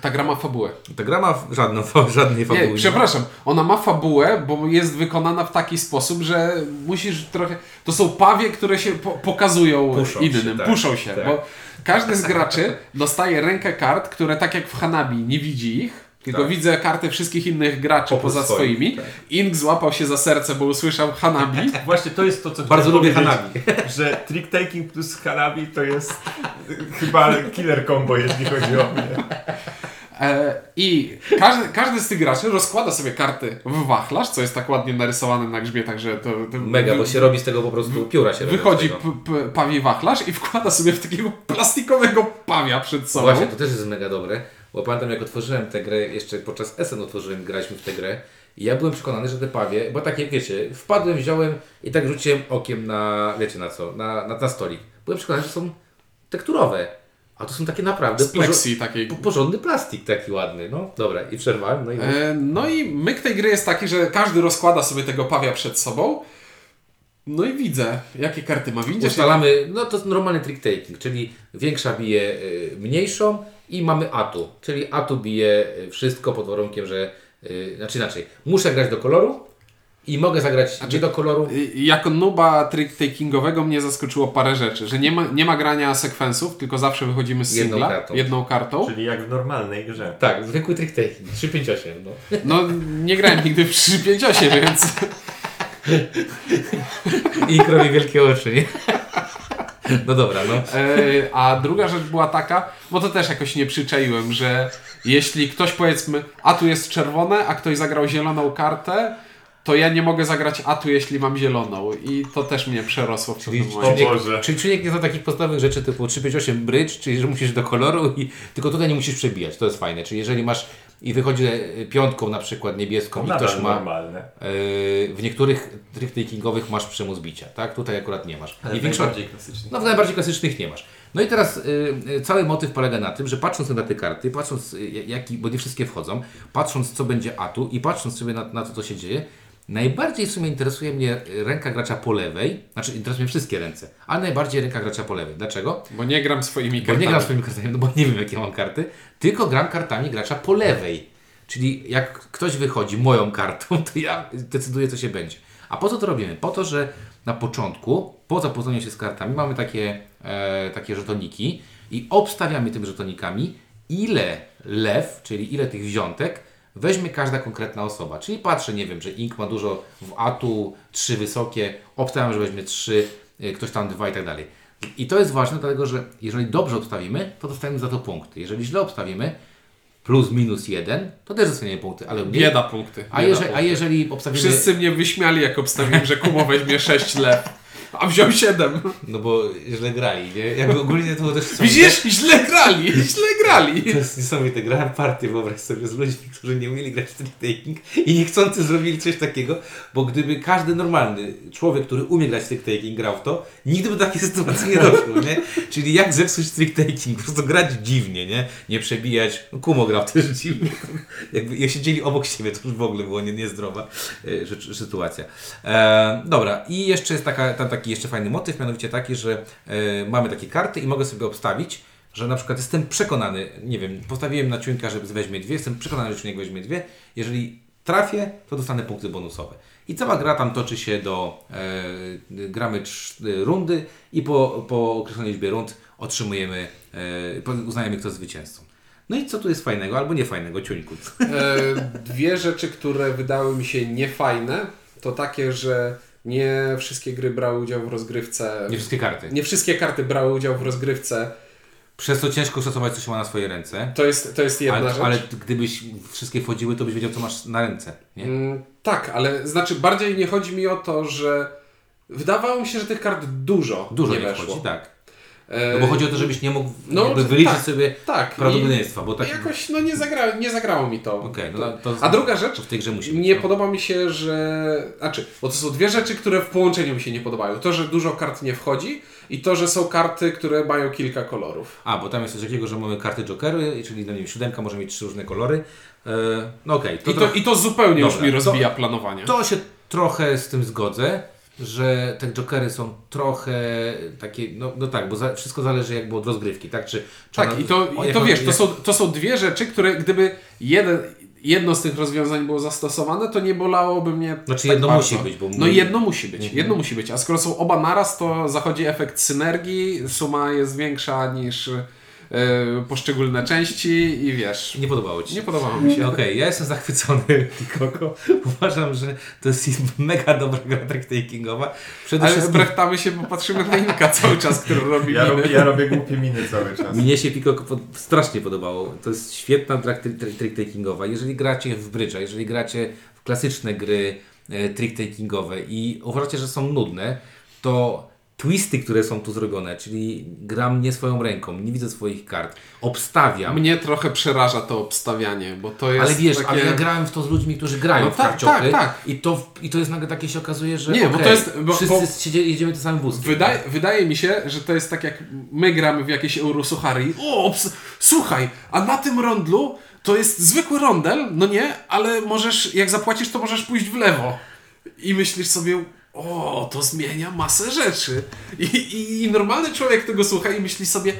Ta gra ma fabułę. Ta gra ma żadną, żadnej fabuły. Nie, przepraszam, ona ma fabułę, bo jest wykonana w taki sposób, że musisz trochę. To są pawie, które się po pokazują Puszą się, innym, tak, puszą się, tak. bo każdy z graczy dostaje rękę kart, które tak jak w Hanabi nie widzi ich. Tylko Tak. widzę karty wszystkich innych graczy Oprócz poza swoich, swoimi. tak. Ink złapał się za serce, bo usłyszał Hanabi. Właśnie to jest to, co Bardzo lubię Hanabi. Że trick-taking plus Hanabi to jest chyba killer combo, jeśli chodzi o mnie. E, I każdy, każdy z tych graczy rozkłada sobie karty w wachlarz, co jest tak ładnie narysowane na grzbietach, że to, to Mega, bo się robi z tego po prostu pióra się Wychodzi tego. p- p- pawi wachlarz i wkłada sobie w takiego plastikowego pawia przed sobą. Właśnie, to też jest mega dobre, bo pamiętam jak otworzyłem tę grę, jeszcze podczas SN otworzyłem, graliśmy w tę grę i ja byłem przekonany, że te pawie, bo takie wiecie, wpadłem, wziąłem i tak rzuciłem okiem na, wiecie na co, na, na, na stolik. Byłem przekonany, że są tekturowe, a to są takie naprawdę pleksji takiej. po- porządny plastik taki ładny, no dobra i przerwałem, no i E, no i myk tej gry jest taki, że każdy rozkłada sobie tego pawia przed sobą. No i widzę, jakie karty ma. Widzisz, ustalamy, no to jest normalny trick taking, czyli większa bije y, mniejszą i mamy atu, czyli atu bije y, wszystko pod warunkiem, że, y, znaczy inaczej, muszę grać do koloru i mogę zagrać Znaczy- nie do koloru, Y, Jako nuba trick-takingowego mnie zaskoczyło parę rzeczy, że nie ma, nie ma grania sekwensów, tylko zawsze wychodzimy z Jedną singla, kartą. jedną kartą. Czyli jak w normalnej grze. tak, zwykły trick taking, 358, no. No nie grałem nigdy w 358, więc I krowi wielkie oczy, nie? No dobra, no. E, a druga rzecz była taka, bo to też jakoś nie przyczaiłem, że jeśli ktoś powiedzmy, a tu jest czerwone, a ktoś zagrał zieloną kartę, to ja nie mogę zagrać atu, jeśli mam zieloną. I to też mnie przerosło w pewnym O momencie. Boże. Czyli czujnik nie za takich podstawowych rzeczy typu 358 bridge, czyli że musisz do koloru i tylko tutaj nie musisz przebijać, to jest fajne. Czyli jeżeli masz i wychodzi e, piątką na przykład niebieską i Nadal ktoś ma normalne. e, w niektórych trick-takingowych masz przymus bicia, tak? Tutaj akurat nie masz. Ale I większość, najbardziej klasyczny. no w najbardziej klasycznych nie masz. No i teraz y, y, cały motyw polega na tym, że patrząc na te karty, patrząc y, jaki, bo nie wszystkie wchodzą, patrząc co będzie atu i patrząc sobie na, na to, co się dzieje, najbardziej w sumie interesuje mnie ręka gracza po lewej, znaczy interesują mnie wszystkie ręce, ale najbardziej ręka gracza po lewej. Dlaczego? Bo nie gram swoimi Bo kartami. nie gram swoimi kartami, no bo nie wiem jakie mam karty, tylko gram kartami gracza po lewej. Czyli jak ktoś wychodzi moją kartą, to ja decyduję co się będzie. A po co to robimy? Po to, że na początku, po zapoznaniu się z kartami, mamy takie, e, takie żetoniki i obstawiamy tymi żetonikami, ile lew, czyli ile tych wziątek weźmie każda konkretna osoba. Czyli patrzę, nie wiem, że Ink ma dużo w atu, trzy wysokie, obstawiam, że weźmie trzy, y, ktoś tam dwa i tak dalej. I to jest ważne, dlatego że jeżeli dobrze obstawimy, to dostajemy za to punkty. Jeżeli źle obstawimy, plus minus jeden, to też dostaniemy punkty, ale mniej. Bieda punkty. A, jeżeli, a punkty. jeżeli obstawimy... Wszyscy mnie wyśmiali, jak obstawiłem, że Kubo weźmie 6 lew. A wziął 7. No bo źle grali, nie? Jakby ogólnie to też są... Widzisz? Źle grali, źle grali. To jest niesamowite. Grałem partię, wyobraź sobie, z ludźmi, którzy nie umieli grać w trick taking i niechcący zrobili coś takiego, bo gdyby każdy normalny człowiek, który umie grać w taking grał w to, nigdy by takiej sytuacji nie doszło, nie? Czyli jak zepsuć trick taking, po prostu grać dziwnie, nie? Nie przebijać. No, Kumo grał też dziwnie. Jakby jak siedzieli obok siebie, to już w ogóle było nie, niezdrowa e, rzecz, sytuacja. E, dobra, i jeszcze jest taka, tam taki jeszcze fajny motyw, mianowicie taki, że e, mamy takie karty i mogę sobie obstawić, że na przykład jestem przekonany, nie wiem, postawiłem na ciuńka, że weźmie dwie, jestem przekonany, że ciunek weźmie dwie. Jeżeli trafię, to dostanę punkty bonusowe. I cała gra tam toczy się do, e, gramy trz, rundy i po, po określonej liczbie rund otrzymujemy, e, uznajemy kto zwycięzcą. No i co tu jest fajnego, albo niefajnego, ciuńku? E, dwie rzeczy, które wydały mi się niefajne, to takie, że nie wszystkie gry brały udział w rozgrywce. Nie wszystkie karty. Nie wszystkie karty brały udział w rozgrywce. Przez to ciężko szacować, co się ma na swoje ręce. To jest, to jest jedna Ale, rzecz. ale gdybyś wszystkie wchodziły, to byś wiedział, co masz na ręce. Nie? Mm, tak, ale znaczy bardziej nie chodzi mi o to, że wydawało mi się, że tych kart dużo, Dużo nie, nie, weszło. wchodzi, tak. No bo chodzi o to, żebyś nie mógł no, jakby to wyliczyć tak, sobie tak, prawdopodobieństwa, bo tak... jakoś no nie, zagra, nie zagrało mi to. Okej, no to, A druga rzecz, to w tej grze musi być. nie no. podoba mi się, że. Znaczy, bo to są dwie rzeczy, które w połączeniu mi się nie podobają. To, że dużo kart nie wchodzi i to, że są karty, które mają kilka kolorów. A, bo tam jest coś takiego, że mamy karty jokery, czyli no nie wiem, siódemka może mieć trzy różne kolory. E, no okej, to, I to, trochę- I to zupełnie już Dobra, mi to- rozbija planowanie. to się trochę z tym zgodzę, że te jokery są trochę takie, no, no tak, bo za, wszystko zależy jakby od rozgrywki, tak? Czy, czy Tak, ona- i to, i jak to wiesz, to jak- są, to są dwie rzeczy, które gdyby jeden, jedno z tych rozwiązań było zastosowane, to nie bolałoby mnie. Znaczy tak jedno bardzo. musi być, bo No jedno musi być, jedno musi być. A skoro są oba naraz, to zachodzi efekt synergii, suma jest większa niż poszczególne części i wiesz. Nie podobało Ci się. Nie podobało mi się. Okej, ja jestem zachwycony Kiko. Uważam, że to jest mega dobra gra trick-takingowa. Przede Ale wszystkim brechtamy się, bo patrzymy na Inka cały czas, który robi Ja miny. robię, ja robię głupie miny cały czas. mnie się Pico pod- strasznie podobało. To jest świetna gra trick-takingowa. Jeżeli gracie w brydża, jeżeli gracie w klasyczne gry e, trick-takingowe i uważacie, że są nudne, to twisty, które są tu zrobione, czyli gram nie swoją ręką, nie widzę swoich kart, obstawiam. Mnie trochę przeraża to obstawianie, bo to jest Ale wiesz, takie... ale ja grałem w to z ludźmi, którzy grają No w tak, tak, tak. I, to, i to jest nagle takie się okazuje, że Nie, bo okej, to jest- bo- wszyscy bo- siedzie, jedziemy tym samym wózkiem. Wydaje, wydaje mi się, że to jest tak jak my gramy w jakieś Eurosuchary i o, słuchaj, a na tym rondlu to jest zwykły rondel, no nie, ale możesz, jak zapłacisz, to możesz pójść w lewo. I myślisz sobie, o, to zmienia masę rzeczy. I, i, i normalny człowiek tego słucha i myśli sobie,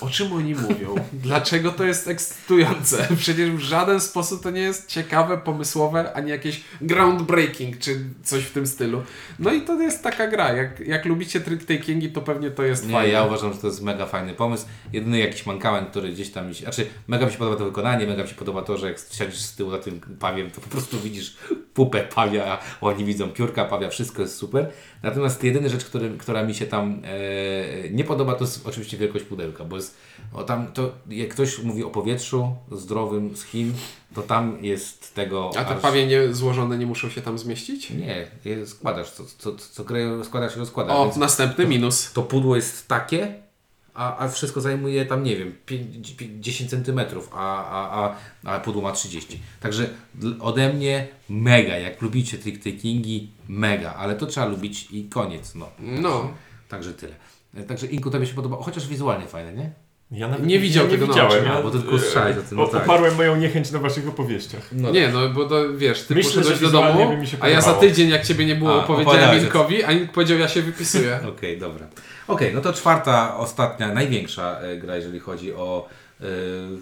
O czym oni mówią? Dlaczego to jest ekscytujące? Przecież w żaden sposób to nie jest ciekawe, pomysłowe, ani jakieś groundbreaking, czy coś w tym stylu. No i to jest taka gra. Jak, jak lubicie trick-takingi, to pewnie to jest Nie, fajne. ja uważam, że to jest mega fajny pomysł. Jedyny jakiś mankament, który gdzieś tam. Znaczy, mega mi się podoba to wykonanie, mega mi się podoba to, że jak siedzisz z tyłu za tym pawiem, to po prostu widzisz pupę pawia, a oni widzą piórka pawia, wszystko jest super. Natomiast jedyna rzecz, który, która mi się tam e, nie podoba, to jest oczywiście wielkość pudełka, bo jest, o tam, to jak ktoś mówi o powietrzu zdrowym z Chin, to tam jest tego... A te aż- pawie nie, złożone nie muszą się tam zmieścić? Nie, je składasz, co, co, co grę składasz i rozkładasz. O, następny minus. to pudło jest takie, a, a wszystko zajmuje tam, nie wiem, 5, 10 cm, a, a, a, a pudło ma 30. Także ode mnie mega. Jak lubicie trick-takingi, mega, ale to trzeba lubić i koniec. No. No. Także tyle. E, Także Inku tobie się podoba, chociaż wizualnie fajne, nie? Ja nawet Nie widział nie tego na widziałem. oczy, ja, bo tylko słyszałeś o tym, no tak. Oparłem moją niechęć na waszych opowieściach. No nie, no bo to wiesz, ty Myślę, poszedłeś że do domu, a ja za tydzień, jak ciebie nie było, A, powiedziałem Minkowi, a Mink powiedział, ja się wypisuję. Okej, dobra. Okej, no to czwarta, ostatnia, największa e, gra, jeżeli chodzi o... E,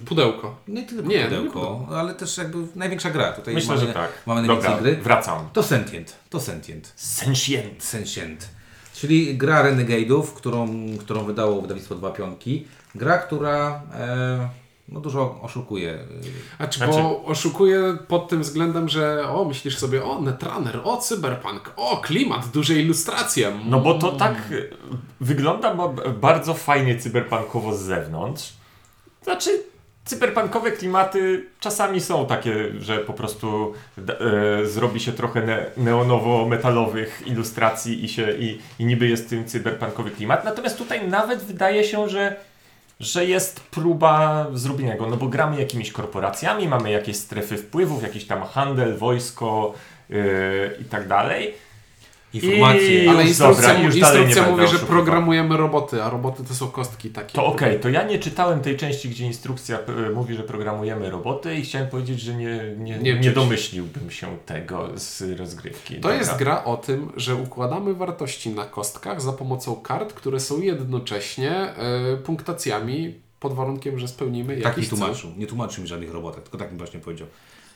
Pudełko. nie tylko Nie, pudełko, ale też jakby największa gra. Tutaj Myślę, mamy, że tak. Mamy Dobra, najwięcej gry. wracam. To Sentient. To Sentient. Sentient. Sentient. Czyli gra Renegade'ów, którą, którą wydało wydawnictwo Dwa Pionki. Gra, która e, no dużo oszukuje. A czy Znaczy- bo oszukuje pod tym względem, że o, myślisz sobie, o, Netrunner, o, Cyberpunk, o, klimat, duże ilustracje. No bo to tak wygląda bardzo fajnie cyberpunkowo z zewnątrz. Znaczy, cyberpunkowe klimaty czasami są takie, że po prostu e, zrobi się trochę ne- neonowo-metalowych ilustracji i, się, i, i niby jest tym cyberpunkowy klimat. Natomiast tutaj nawet wydaje się, że że jest próba zrobienia go, no bo gramy jakimiś korporacjami, mamy jakieś strefy wpływów, jakiś tam handel, wojsko yy, i tak dalej. Informacje. I- Ale już instrukcja, dobra, już dalej instrukcja nie mówi, że oszukiwał. programujemy roboty, a roboty to są kostki takie. To okej, to ja nie czytałem tej części, gdzie instrukcja y, mówi, że programujemy roboty i chciałem powiedzieć, że nie, nie, Nie nie, domyśliłbym się tego z rozgrywki. To Dobra. jest gra o tym, że układamy wartości na kostkach za pomocą kart, które są jednocześnie e, punktacjami pod warunkiem, że spełnimy Tak mi jakiś cel. tłumaczył. Nie tłumaczył mi żadnych robotek, tylko tak mi właśnie powiedział.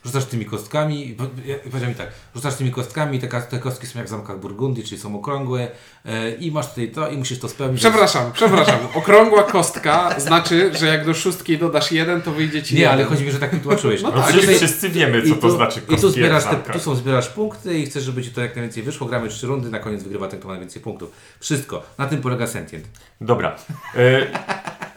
Rzucasz tymi kostkami, powiedział mi tak, rzucasz tymi kostkami, te, te kostki są jak w zamkach Burgundii, czyli są okrągłe e, i masz tutaj to i musisz to spełnić. Przepraszam, przepraszam. Okrągła kostka znaczy, że jak do szóstki dodasz jeden, to wyjdzie ci Nie, jeden. ale chodzi mi, że tak mi tłumaczyłeś. No No tak. przecież wszyscy wiemy, co I to tu, znaczy I tu kostki zbierasz, te, tu są zbierasz punkty i chcesz, żeby ci to jak najwięcej wyszło. Gramy trzy rundy, na koniec wygrywa ten, kto ma najwięcej punktów. Wszystko. Na tym polega Sentient. Dobra. E,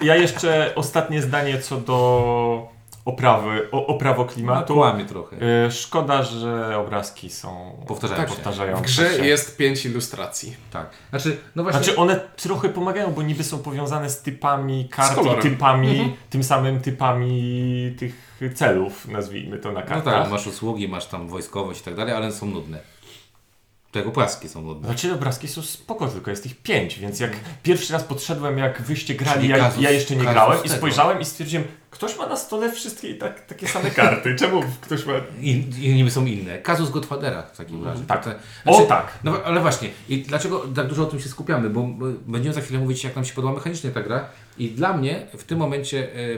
ja jeszcze ostatnie zdanie co do oprawy, o, oprawo No, klimatu. kłamie trochę. E, szkoda, że obrazki są Powtarzają tak, się. powtarzają W grze się. jest pięć ilustracji. Tak. Znaczy, no właśnie... Znaczy one trochę pomagają, bo niby są powiązane z typami kart Z i typami, Mhm. tym samym typami tych celów, nazwijmy to na no kartach. tak, masz usługi, masz tam wojskowość i tak dalej, ale są nudne. Tego płaski są nudne. Znaczy obrazki są spoko, tylko jest ich pięć, więc jak pierwszy raz podszedłem, jak wyście grali, ja, kazus- ja jeszcze nie grałem i spojrzałem i stwierdziłem, ktoś ma na stole wszystkie tak, takie same karty, czemu ktoś ma... I, I niby są inne. Kazus Godfathera w takim razie. Tak. Te- O tak! No ale właśnie, i dlaczego tak dużo o tym się skupiamy? Bo bo będziemy za chwilę mówić, jak nam się podoba mechanicznie ta gra. I dla mnie w tym momencie, e,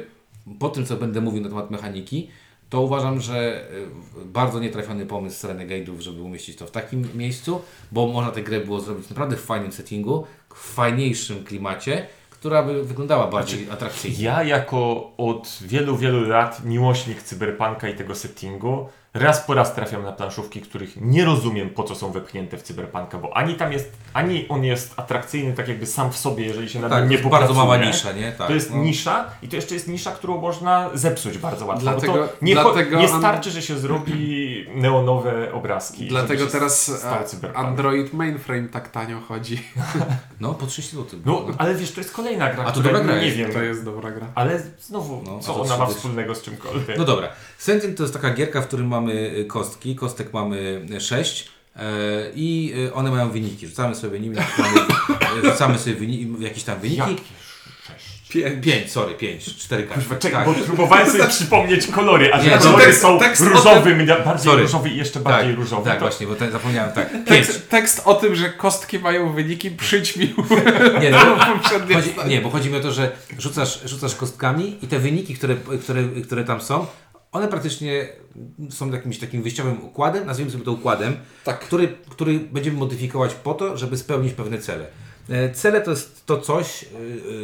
po tym co będę mówił na temat mechaniki, to uważam, że e, bardzo nietrafiony pomysł z Renegade'ów, żeby umieścić to w takim miejscu, bo można tę grę było zrobić naprawdę w fajnym settingu, w fajniejszym klimacie, która by wyglądała bardziej atrakcyjnie. Ja jako od wielu, wielu lat miłośnik cyberpunka i tego settingu, raz po raz trafiam na planszówki, których nie rozumiem po co są wepchnięte w cyberpunka, bo ani tam jest, ani on jest atrakcyjny tak jakby sam w sobie, jeżeli się nad Tak, nim nie to bardzo popracuje. mała nisza, nie? Tak, to jest no. nisza i to jeszcze jest nisza, którą można zepsuć bardzo łatwo. Dlatego- bo to nie, dlatego nie starczy, że się zrobi neonowe obrazki. Dlatego teraz cyberpunk. Android Mainframe tak tanio chodzi. No, po 30 zł. No, ale wiesz, to jest kolejna gra, A to dobra gra nie jest, wiem. To jest dobra gra. Ale znowu, No, co ona ma wspólnego z czymkolwiek? No dobra. Sentient to jest taka gierka, w którym mamy y, kostki. Kostek mamy 6 i y, one mają wyniki. Rzucamy sobie nimi, rzucamy, y, rzucamy sobie wyni- jakieś tam wyniki. Pięć. Pięć, sorry, pięć. Cztery karty. Czekaj, tak. bo próbowałem sobie przypomnieć kolory, a że Nie, kolory tekst- są tekst różowy, mnia- bardziej Sorry. różowy i jeszcze bardziej tak, różowy. Tak, to... właśnie, bo ten, zapomniałem, tak. Pięć. Tekst, tekst o tym, że kostki mają wyniki przyćmił Nie, no, chodzi, nie, bo chodzi mi o to, że rzucasz, rzucasz kostkami i te wyniki, które, które, które tam są, one praktycznie są jakimś takim wyjściowym układem, nazwijmy sobie to układem, Tak. który, który będziemy modyfikować po to, żeby spełnić pewne cele. E, Cele to jest to coś, y,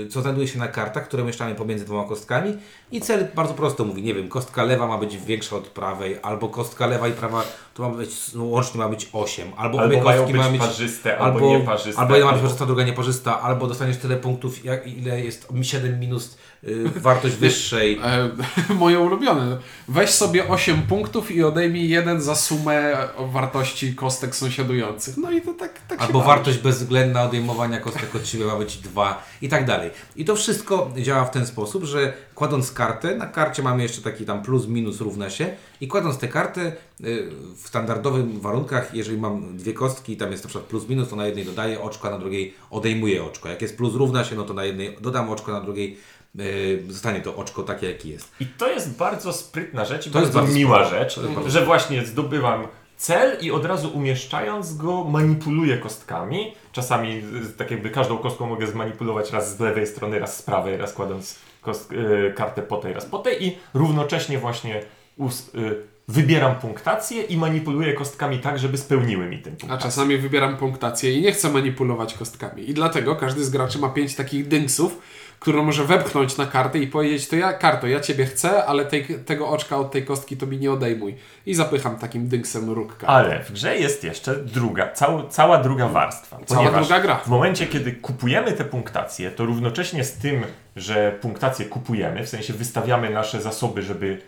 y, co znajduje się na kartach, które mieszczamy pomiędzy dwoma kostkami i cel bardzo prosto mówi, nie wiem, kostka lewa ma być większa od prawej, albo kostka lewa i prawa to ma być, no, łącznie ma być 8, albo, Albo obie kostki mają być parzyste, albo albo, nieparzyste, albo jedna ma być parzysta, druga nieparzysta, albo dostaniesz tyle punktów, jak, ile jest 7 minus y, wartość wyższej. E, moje ulubione. Weź sobie 8 punktów i odejmij jeden za sumę wartości kostek sąsiadujących. No i to tak, tak się Albo bawi. wartość bezwzględna odejmowania kostek od siebie ma być 2 i tak dalej. I to wszystko działa w ten sposób, że kładąc kartę, na karcie mamy jeszcze taki tam plus, minus równa się i kładąc tę kartę y, w standardowych warunkach, jeżeli mam dwie kostki i tam jest na przykład plus, minus, to na jednej dodaję oczko, a na drugiej odejmuję oczko. Jak jest plus równa się, no to na jednej dodam oczko, na drugiej y, zostanie to oczko takie, jakie jest. I to jest bardzo sprytna rzecz i To jest bardzo, bardzo miła rzecz, że właśnie zdobywam cel i od razu umieszczając go manipuluję kostkami. Czasami tak jakby każdą kostką mogę zmanipulować raz z lewej strony, raz z prawej, raz kładąc kost, y, kartę po tej, raz po tej i równocześnie właśnie us, y, wybieram punktację i manipuluję kostkami tak, żeby spełniły mi tę A punktację. czasami wybieram punktację i nie chcę manipulować kostkami. I dlatego każdy z graczy ma pięć takich dynksów, które może wepchnąć na kartę i powiedzieć, to ja, karto, ja ciebie chcę, ale tej, tego oczka od tej kostki to mi nie odejmuj. I zapycham takim dynksem róg karty. Ale w grze jest jeszcze druga, cał, cała druga warstwa. Cała druga gra. W momencie, kiedy kupujemy te punktacje, to równocześnie z tym, że punktacje kupujemy, w sensie wystawiamy nasze zasoby, żeby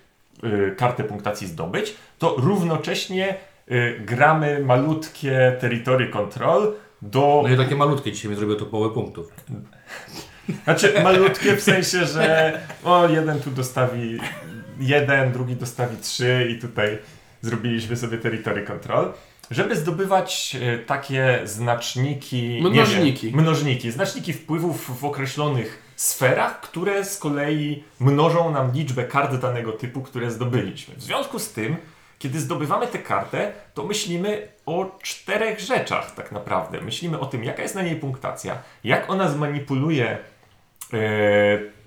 y, kartę punktacji zdobyć, to równocześnie y, gramy malutkie territory control do... No i takie malutkie, dzisiaj mi zrobił to połowę punktów. Znaczy malutkie w sensie, że o, jeden tu dostawi jeden, drugi dostawi trzy i tutaj zrobiliśmy sobie territory control. Żeby zdobywać e, takie znaczniki. Mnożniki. Wiem, mnożniki. Znaczniki wpływów w określonych sferach, które z kolei mnożą nam liczbę kart danego typu, które zdobyliśmy. W związku z tym, kiedy zdobywamy tę kartę, to myślimy o czterech rzeczach tak naprawdę. Myślimy o tym, jaka jest na niej punktacja, jak ona zmanipuluje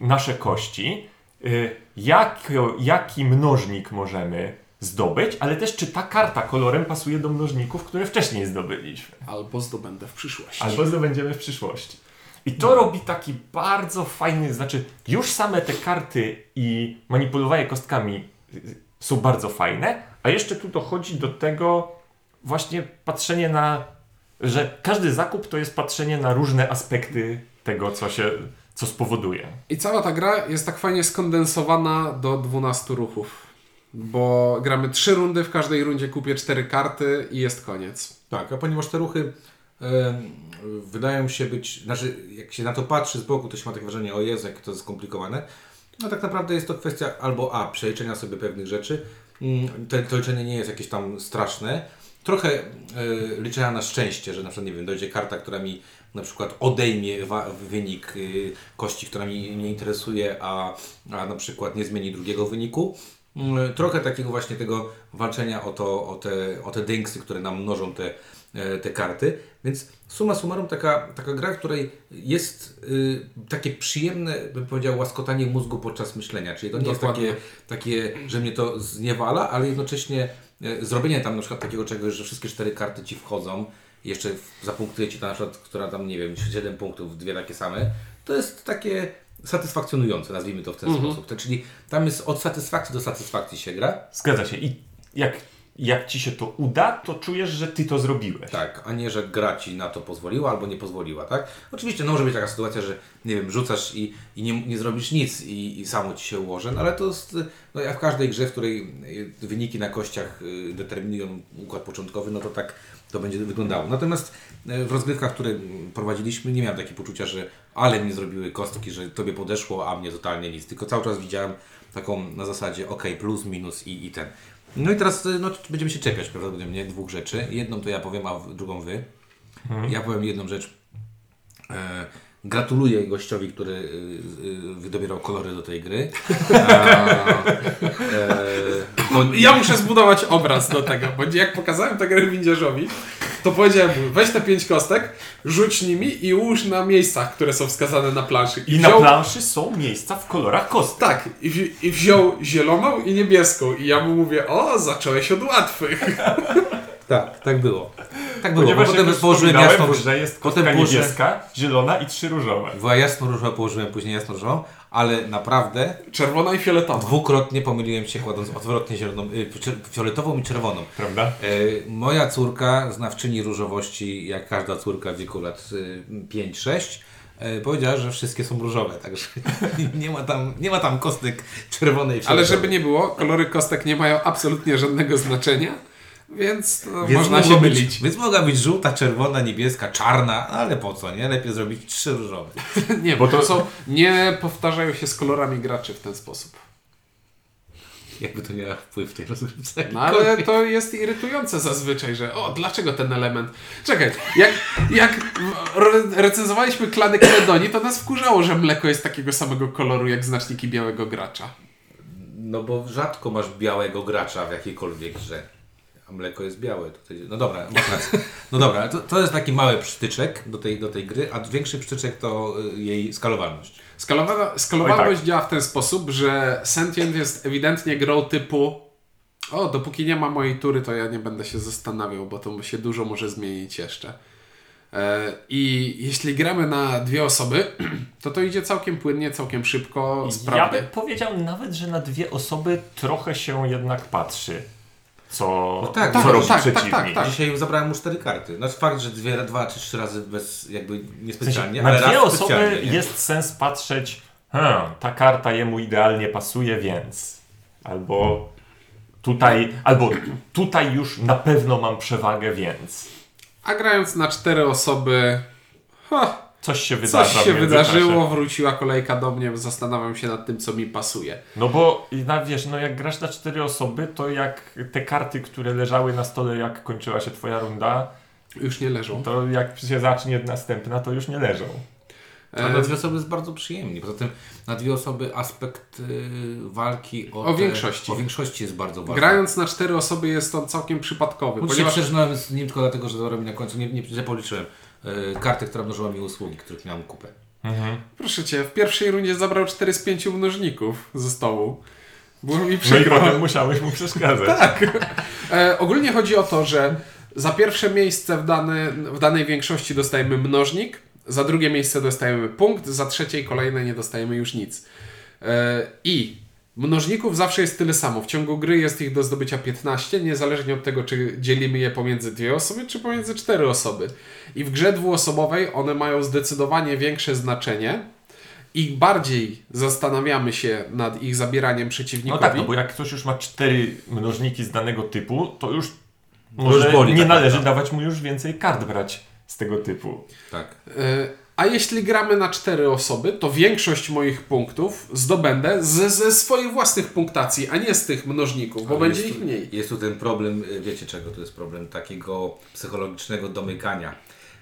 nasze kości, e, jak, jaki mnożnik możemy zdobyć, ale też czy ta karta kolorem pasuje do mnożników, które wcześniej zdobyliśmy. Albo zdobędę w przyszłości. Albo zdobędziemy w przyszłości. I to robi taki bardzo fajny, znaczy już same te karty i manipulowanie kostkami są bardzo fajne, a jeszcze tu dochodzi do tego właśnie patrzenie na, że każdy zakup to jest patrzenie na różne aspekty tego, co się, co spowoduje. I cała ta gra jest tak fajnie skondensowana do 12 ruchów. Bo gramy trzy rundy, w każdej rundzie kupię cztery karty i jest koniec. Tak, a ponieważ te ruchy em, wydają się być, znaczy jak się na to patrzy z boku, to się ma takie wrażenie, o Jezu, jakie to jest skomplikowane. No tak naprawdę jest to kwestia albo A, przeliczenia sobie pewnych rzeczy. Mm, Te, to liczenie nie jest jakieś tam straszne. Trochę liczenia na szczęście, że na przykład, nie wiem, dojdzie karta, która mi na przykład odejmie wynik y, kości, która mi nie interesuje, a, a na przykład nie zmieni drugiego wyniku. Mm, Trochę takiego właśnie tego walczenia o, to, o, te, o te dynksy, które nam mnożą te, e, te karty. Więc summa summarum taka, taka gra, w której jest y, takie przyjemne, bym powiedział, łaskotanie mózgu podczas myślenia. Czyli to nie Dokładnie. jest takie, takie, że mnie to zniewala, ale jednocześnie zrobienie tam na przykład takiego czegoś, że wszystkie cztery karty Ci wchodzą i jeszcze zapunktuje Ci ta na przykład, która tam, nie wiem, 7 punktów, dwie takie same, to jest takie satysfakcjonujące, nazwijmy to w ten sposób. To, czyli tam jest od satysfakcji do satysfakcji się gra. Zgadza się. I jak, jak ci się to uda, to czujesz, że ty to zrobiłeś. Tak, a nie, że gra ci na to pozwoliła albo nie pozwoliła, tak? Oczywiście no, może być taka sytuacja, że nie wiem, rzucasz i, i nie, nie zrobisz nic i, i samo ci się ułoży, no ale to jest, no jak w każdej grze, w której y, wyniki na kościach y, determinują układ początkowy, no to tak to będzie wyglądało. Natomiast y, w rozgrywkach, które prowadziliśmy, nie miałem takiego poczucia, że ale mnie zrobiły kostki, że tobie podeszło, a mnie totalnie nic. Tylko cały czas widziałem taką na zasadzie ok, plus, minus i, i ten. No i teraz no, będziemy się czepiać prawdopodobnie dwóch rzeczy. Jedną to ja powiem, a drugą wy. Ja powiem jedną rzecz. E, Gratuluję gościowi, który y, y, wydobierał kolory do tej gry. A, e, bo- Ja muszę zbudować obraz do tego, bo jak pokazałem tę grę to powiedziałem mu, weź te pięć kostek, rzuć nimi i ułóż na miejscach, które są wskazane na planszy. I na planszy są miejsca w kolorach kostek. Tak, i, i wziął zieloną i niebieską. I ja mu mówię, o, zacząłeś od łatwych. Tak, tak było. Tak było. Ponieważ bo potem położyłem jasno, że jest potem położyłem- niebieska, zielona i trzy różowe. Była jasno różowa, położyłem później jasno różową, ale naprawdę Czerwona i fioletowa. dwukrotnie pomyliłem się kładąc odwrotnie zieloną, y, fioletową i czerwoną. Prawda? E, moja córka, znawczyni różowości, jak każda córka w wieku lat y, 5-6, e, powiedziała, że wszystkie są różowe, także nie ma tam, nie ma tam kostek czerwonej i Ale żeby nie było, kolory kostek nie mają absolutnie żadnego znaczenia, więc no, Więc można się być, mylić. Więc mogła być żółta, czerwona, niebieska, czarna, ale po co, nie? Lepiej zrobić trzy różowe. Nie, bo to są, nie powtarzają się z kolorami graczy w ten sposób. Jakby to miało wpływ w tej rozgrywce. No ale to jest irytujące zazwyczaj, że o, dlaczego ten element... Czekaj, jak, jak re- recenzowaliśmy klany Kredoni, to nas wkurzało, że mleko jest takiego samego koloru jak znaczniki białego gracza. No bo rzadko masz białego gracza w jakiejkolwiek grze. A mleko jest białe. Tutaj... No dobra, masz rację. No dobra, to, to jest taki mały przytyczek do tej, do tej gry, a większy przytyczek to y, jej skalowalność. Skalowana, skalowalność Oj, działa w ten sposób, że Sentient jest ewidentnie grą typu o, dopóki nie ma mojej tury, to ja nie będę się zastanawiał, bo to się dużo może zmienić jeszcze. E, I jeśli gramy na dwie osoby, to to idzie całkiem płynnie, całkiem szybko, Ja sprawnie. bym powiedział nawet, że na dwie osoby trochę się jednak patrzy. Co, No tak, co tak, robi tak, tak, przeciwnik. tak, tak. Dzisiaj zabrałem mu cztery karty. No fakt, że dwie, dwa czy trzy razy bez jakby W sensie, niespecjalnie, na ale dwie raz osoby specjalnie, nie? jest sens patrzeć, hmm, ta karta jemu idealnie pasuje, więc. Albo tutaj, albo tutaj już na pewno mam przewagę, więc. A grając na cztery osoby, ha, Coś się wydarza. coś się wydarzyło, wróciła kolejka do mnie, zastanawiam się nad tym, co mi pasuje. No bo i na, wiesz, no jak grasz na cztery osoby, to jak te karty, które leżały na stole, jak kończyła się twoja runda, Już nie leżą. to jak się zacznie następna, to już nie leżą. A E, na dwie osoby jest bardzo przyjemnie. Poza tym na dwie osoby aspekt y, walki o, O te- większości. O większości jest bardzo ważny. Grając na cztery osoby jest on całkiem przypadkowy, Ponieważ się przeżynąłem z nim tylko dlatego, że zabrał mi na końcu, nie, nie, nie policzyłem, y, kartę, która mnożyła mi usługi, których miałem kupę. Proszę cię, w pierwszej rundzie zabrał 4 z 5 mnożników ze stołu. Było mi No i przykro. potem musiałeś mu przeszkadzać. tak. E, ogólnie chodzi o to, że za pierwsze miejsce w, dane, w danej większości dostajemy mnożnik, za drugie miejsce dostajemy punkt, za trzecie i kolejne nie dostajemy już nic. E, I mnożników zawsze jest tyle samo. W ciągu gry jest ich do zdobycia 15, niezależnie od tego, czy dzielimy je pomiędzy dwie osoby, czy pomiędzy cztery osoby. I w grze dwuosobowej one mają zdecydowanie większe znaczenie. I bardziej zastanawiamy się nad ich zabieraniem No przeciwnikowi. tak, no bo jak ktoś już ma cztery mnożniki z danego typu, to już już może boli nie tak należy naprawdę. dawać mu już więcej kart brać z tego typu. Tak. E, A jeśli gramy na cztery osoby, to większość moich punktów zdobędę ze, ze swoich własnych punktacji, a nie z tych mnożników, bo Ale będzie ich tu- mniej. Jest tu ten problem, y, wiecie czego to jest problem? Takiego psychologicznego domykania,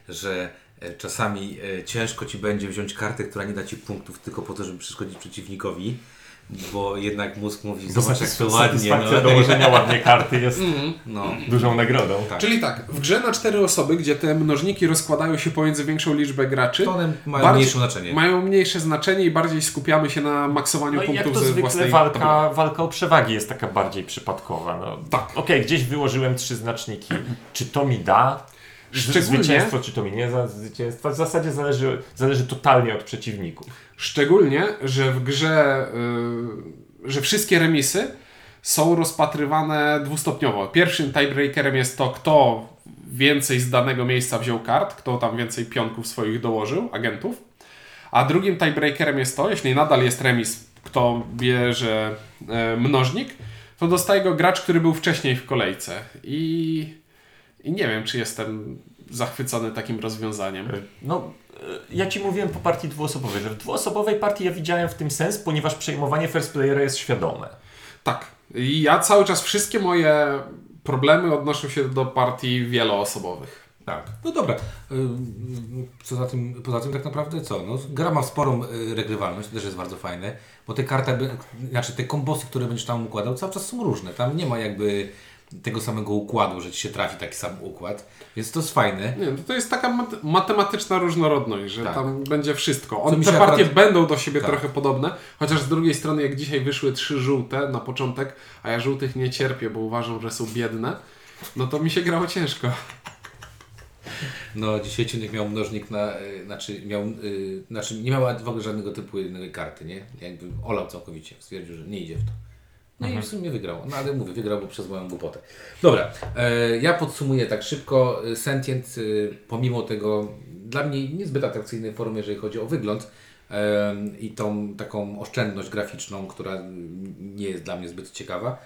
że e, czasami e, ciężko ci będzie wziąć kartę, która nie da ci punktów tylko po to, żeby przeszkodzić przeciwnikowi, bo jednak mózg mówi, zobacz jak to ładnie. Satysfakcja No, dołożenia ładnie karty jest no. dużą nagrodą. Tak. Czyli tak, w grze na cztery osoby, gdzie te mnożniki rozkładają się pomiędzy większą liczbę graczy, To one mają bardziej- mniejsze znaczenie. mają mniejsze znaczenie i bardziej skupiamy się na maksowaniu No jak punktów to ze zwykle własnej walka, walka o przewagi jest taka bardziej przypadkowa. No, Tak. Okej, gdzieś wyłożyłem trzy znaczniki. Czy to mi da Szczególnie- zwycięstwo, czy to mi nie zwycięstwa? W zasadzie zależy, zależy totalnie od przeciwników. Szczególnie, że w grze, y, że wszystkie remisy są rozpatrywane dwustopniowo. Pierwszym tiebreakerem jest to, kto więcej z danego miejsca wziął kart, kto tam więcej pionków swoich dołożył, agentów. A drugim tiebreakerem jest to, jeśli nadal jest remis, kto bierze e, mnożnik, to dostaje go gracz, który był wcześniej w kolejce. I, I nie wiem, czy jestem zachwycony takim rozwiązaniem. No, e, ja ci mówiłem po partii dwuosobowej, że w dwuosobowej partii ja widziałem w tym sens, ponieważ przejmowanie first playera jest świadome. Tak. I ja cały czas wszystkie moje problemy odnoszą się do partii wieloosobowych. Tak, no dobra. Ym, Co za tym, poza tym tak naprawdę co? No, gra ma sporą y, regrywalność, to też jest bardzo fajne, bo te karty, znaczy te kombosy, które będziesz tam układał, cały czas są różne. Tam nie ma jakby tego samego układu, że ci się trafi taki sam układ, więc to jest fajne. Nie, no to jest taka mat- matematyczna różnorodność, że Tak. tam będzie wszystko. On, te partie akurat- będą do siebie Tak. trochę podobne, chociaż z drugiej strony jak dzisiaj wyszły trzy żółte na początek, a ja żółtych nie cierpię, bo uważam, że są biedne, no to mi się grało ciężko. No, dzisiaj Ciunek miał mnożnik na, y, znaczy miał, y, znaczy nie miała w ogóle żadnego typu jednej karty, nie? Jakby olał całkowicie, stwierdził, że nie idzie w to. No i w sumie wygrał. No ale mówię, wygrał bo przez moją głupotę. Dobra, e, ja podsumuję tak szybko. E, Sentient, e, pomimo tego dla mnie niezbyt atrakcyjnej formy, jeżeli chodzi o wygląd e, i tą taką oszczędność graficzną, która mm, nie jest dla mnie zbyt ciekawa,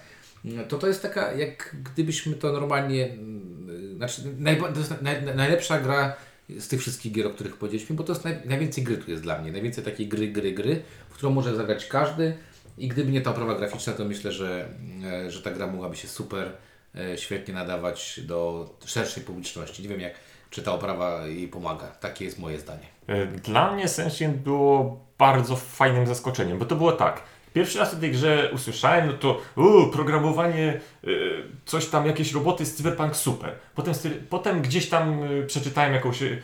to to jest taka, jak gdybyśmy to normalnie, mm, znaczy najba- to jest naj, najlepsza gra z tych wszystkich gier, o których powiedzieliśmy, bo to jest naj, najwięcej gry tu jest dla mnie, najwięcej takiej gry, gry, gry, w którą może zagrać każdy i gdyby nie ta oprawa graficzna, to myślę, że, e, że ta gra mogłaby się super e, świetnie nadawać do szerszej publiczności. Nie wiem, jak, czy ta oprawa jej pomaga. Takie jest moje zdanie. E, Dla mnie Sentient było bardzo fajnym zaskoczeniem, bo to było tak. Pierwszy raz o tej grze usłyszałem, no to u, programowanie, e, coś tam, jakieś roboty z Cyberpunk super. Potem, potem gdzieś tam e, przeczytałem jakąś, e,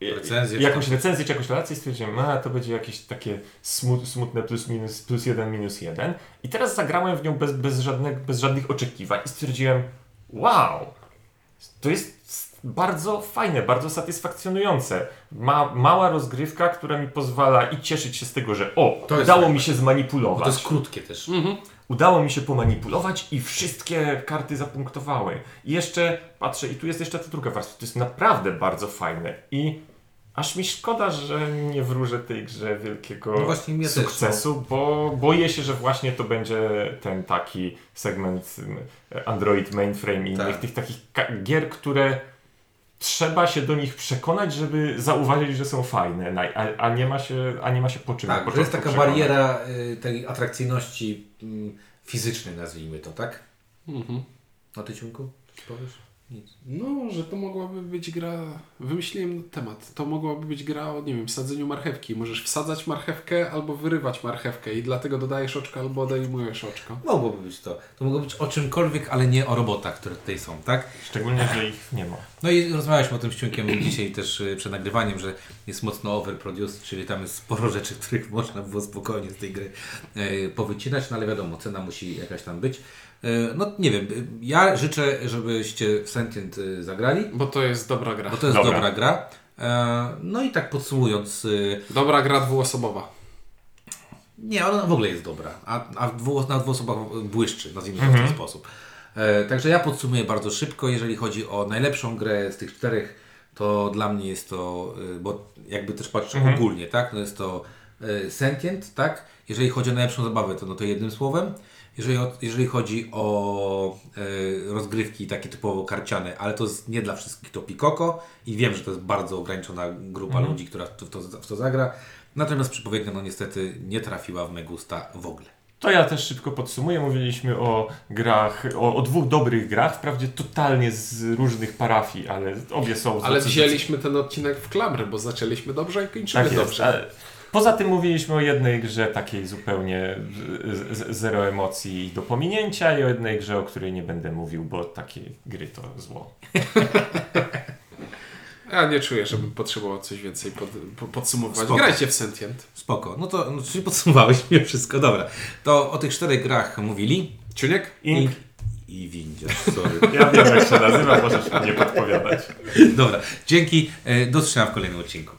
Recenzję jakąś recenzję czy jakąś relację i stwierdziłem, a to będzie jakieś takie smut, smutne plus minus, plus jeden, minus jeden. I teraz zagrałem w nią bez, bez, żadnych, bez żadnych oczekiwań i stwierdziłem, wow, to jest bardzo fajne, bardzo satysfakcjonujące. Ma, mała rozgrywka, która mi pozwala i cieszyć się z tego, że o, udało mi się Bo zmanipulować. to jest krótkie też. Udało mi się pomanipulować i wszystkie karty zapunktowały. I jeszcze patrzę, i tu jest jeszcze ta druga warstwa. To jest naprawdę bardzo fajne. I aż mi szkoda, że nie wróżę tej grze wielkiego No właśnie mnie też, sukcesu, bo boję się, że właśnie to będzie ten taki segment mm, Android Mainframe i Tak. innych tych takich gier, które trzeba się do nich przekonać, żeby zauważyć, że są fajne, na- a, a, nie, ma się, a nie ma się po czym Tak, na to jest taka przekonać. bariera y, tej atrakcyjności mm, fizycznej, nazwijmy to, tak? Mhm. A ty, Ciunku? Coś powiesz? Nic. No, że to mogłaby być gra. Wymyśliłem temat. To mogłaby być gra o, nie wiem, sadzeniu marchewki. Możesz wsadzać marchewkę albo wyrywać marchewkę i dlatego dodajesz oczko albo odejmujesz oczko. Mogłoby być to. To mogło być o czymkolwiek, ale nie o robotach, które tutaj są, tak? Szczególnie, że ich nie ma. No i rozmawialiśmy o tym z Ciunkiem dzisiaj też y, przed nagrywaniem, że jest mocno overproduced, czyli tam jest sporo rzeczy, których można było spokojnie z tej gry y, powycinać, no ale wiadomo, cena musi jakaś tam być. Y, No nie wiem, ja życzę, żebyście w Sentient y, zagrali, Bo to jest dobra gra. bo to jest Dobra. dobra gra. E, No i tak podsumując, Dobra gra dwuosobowa. Nie, ona w ogóle jest dobra, a, a dwu, na dwóch osobach błyszczy, nazwijmy to w ten sposób. E, także ja podsumuję bardzo szybko, jeżeli chodzi o najlepszą grę z tych czterech, to dla mnie jest to, bo jakby też patrzę ogólnie, tak, no jest to Sentient, tak, jeżeli chodzi o najlepszą zabawę, to no to jednym słowem, jeżeli, o, jeżeli chodzi o y, rozgrywki takie typowo karciane, ale to jest nie dla wszystkich, to Pikoko i wiem, że to jest bardzo ograniczona grupa ludzi, która w to, w to, w to zagra, natomiast przepowiednia no niestety nie trafiła w me gusta w ogóle. To ja też szybko podsumuję. Mówiliśmy o grach, o, o dwóch dobrych grach, wprawdzie totalnie z różnych parafii, ale obie są... Ale wzięliśmy ten odcinek w klamrę, bo zaczęliśmy dobrze i kończymy Tak jest. dobrze. ale Poza tym mówiliśmy o jednej grze takiej zupełnie z- z- zero emocji do pominięcia i o jednej grze, o której nie będę mówił, bo takie gry to zło. Ja nie czuję, żebym potrzebował coś więcej pod, po, podsumować. Spoko. Grajcie w Sentient. Spoko, no to no, czyli podsumowałeś mnie wszystko, dobra. To o tych czterech grach mówili Ciuniek? Ink. i Windziarz, sorry. Ja wiem jak się nazywa, możesz nie podpowiadać. Dobra, dzięki, e, do zobaczenia w kolejnym odcinku.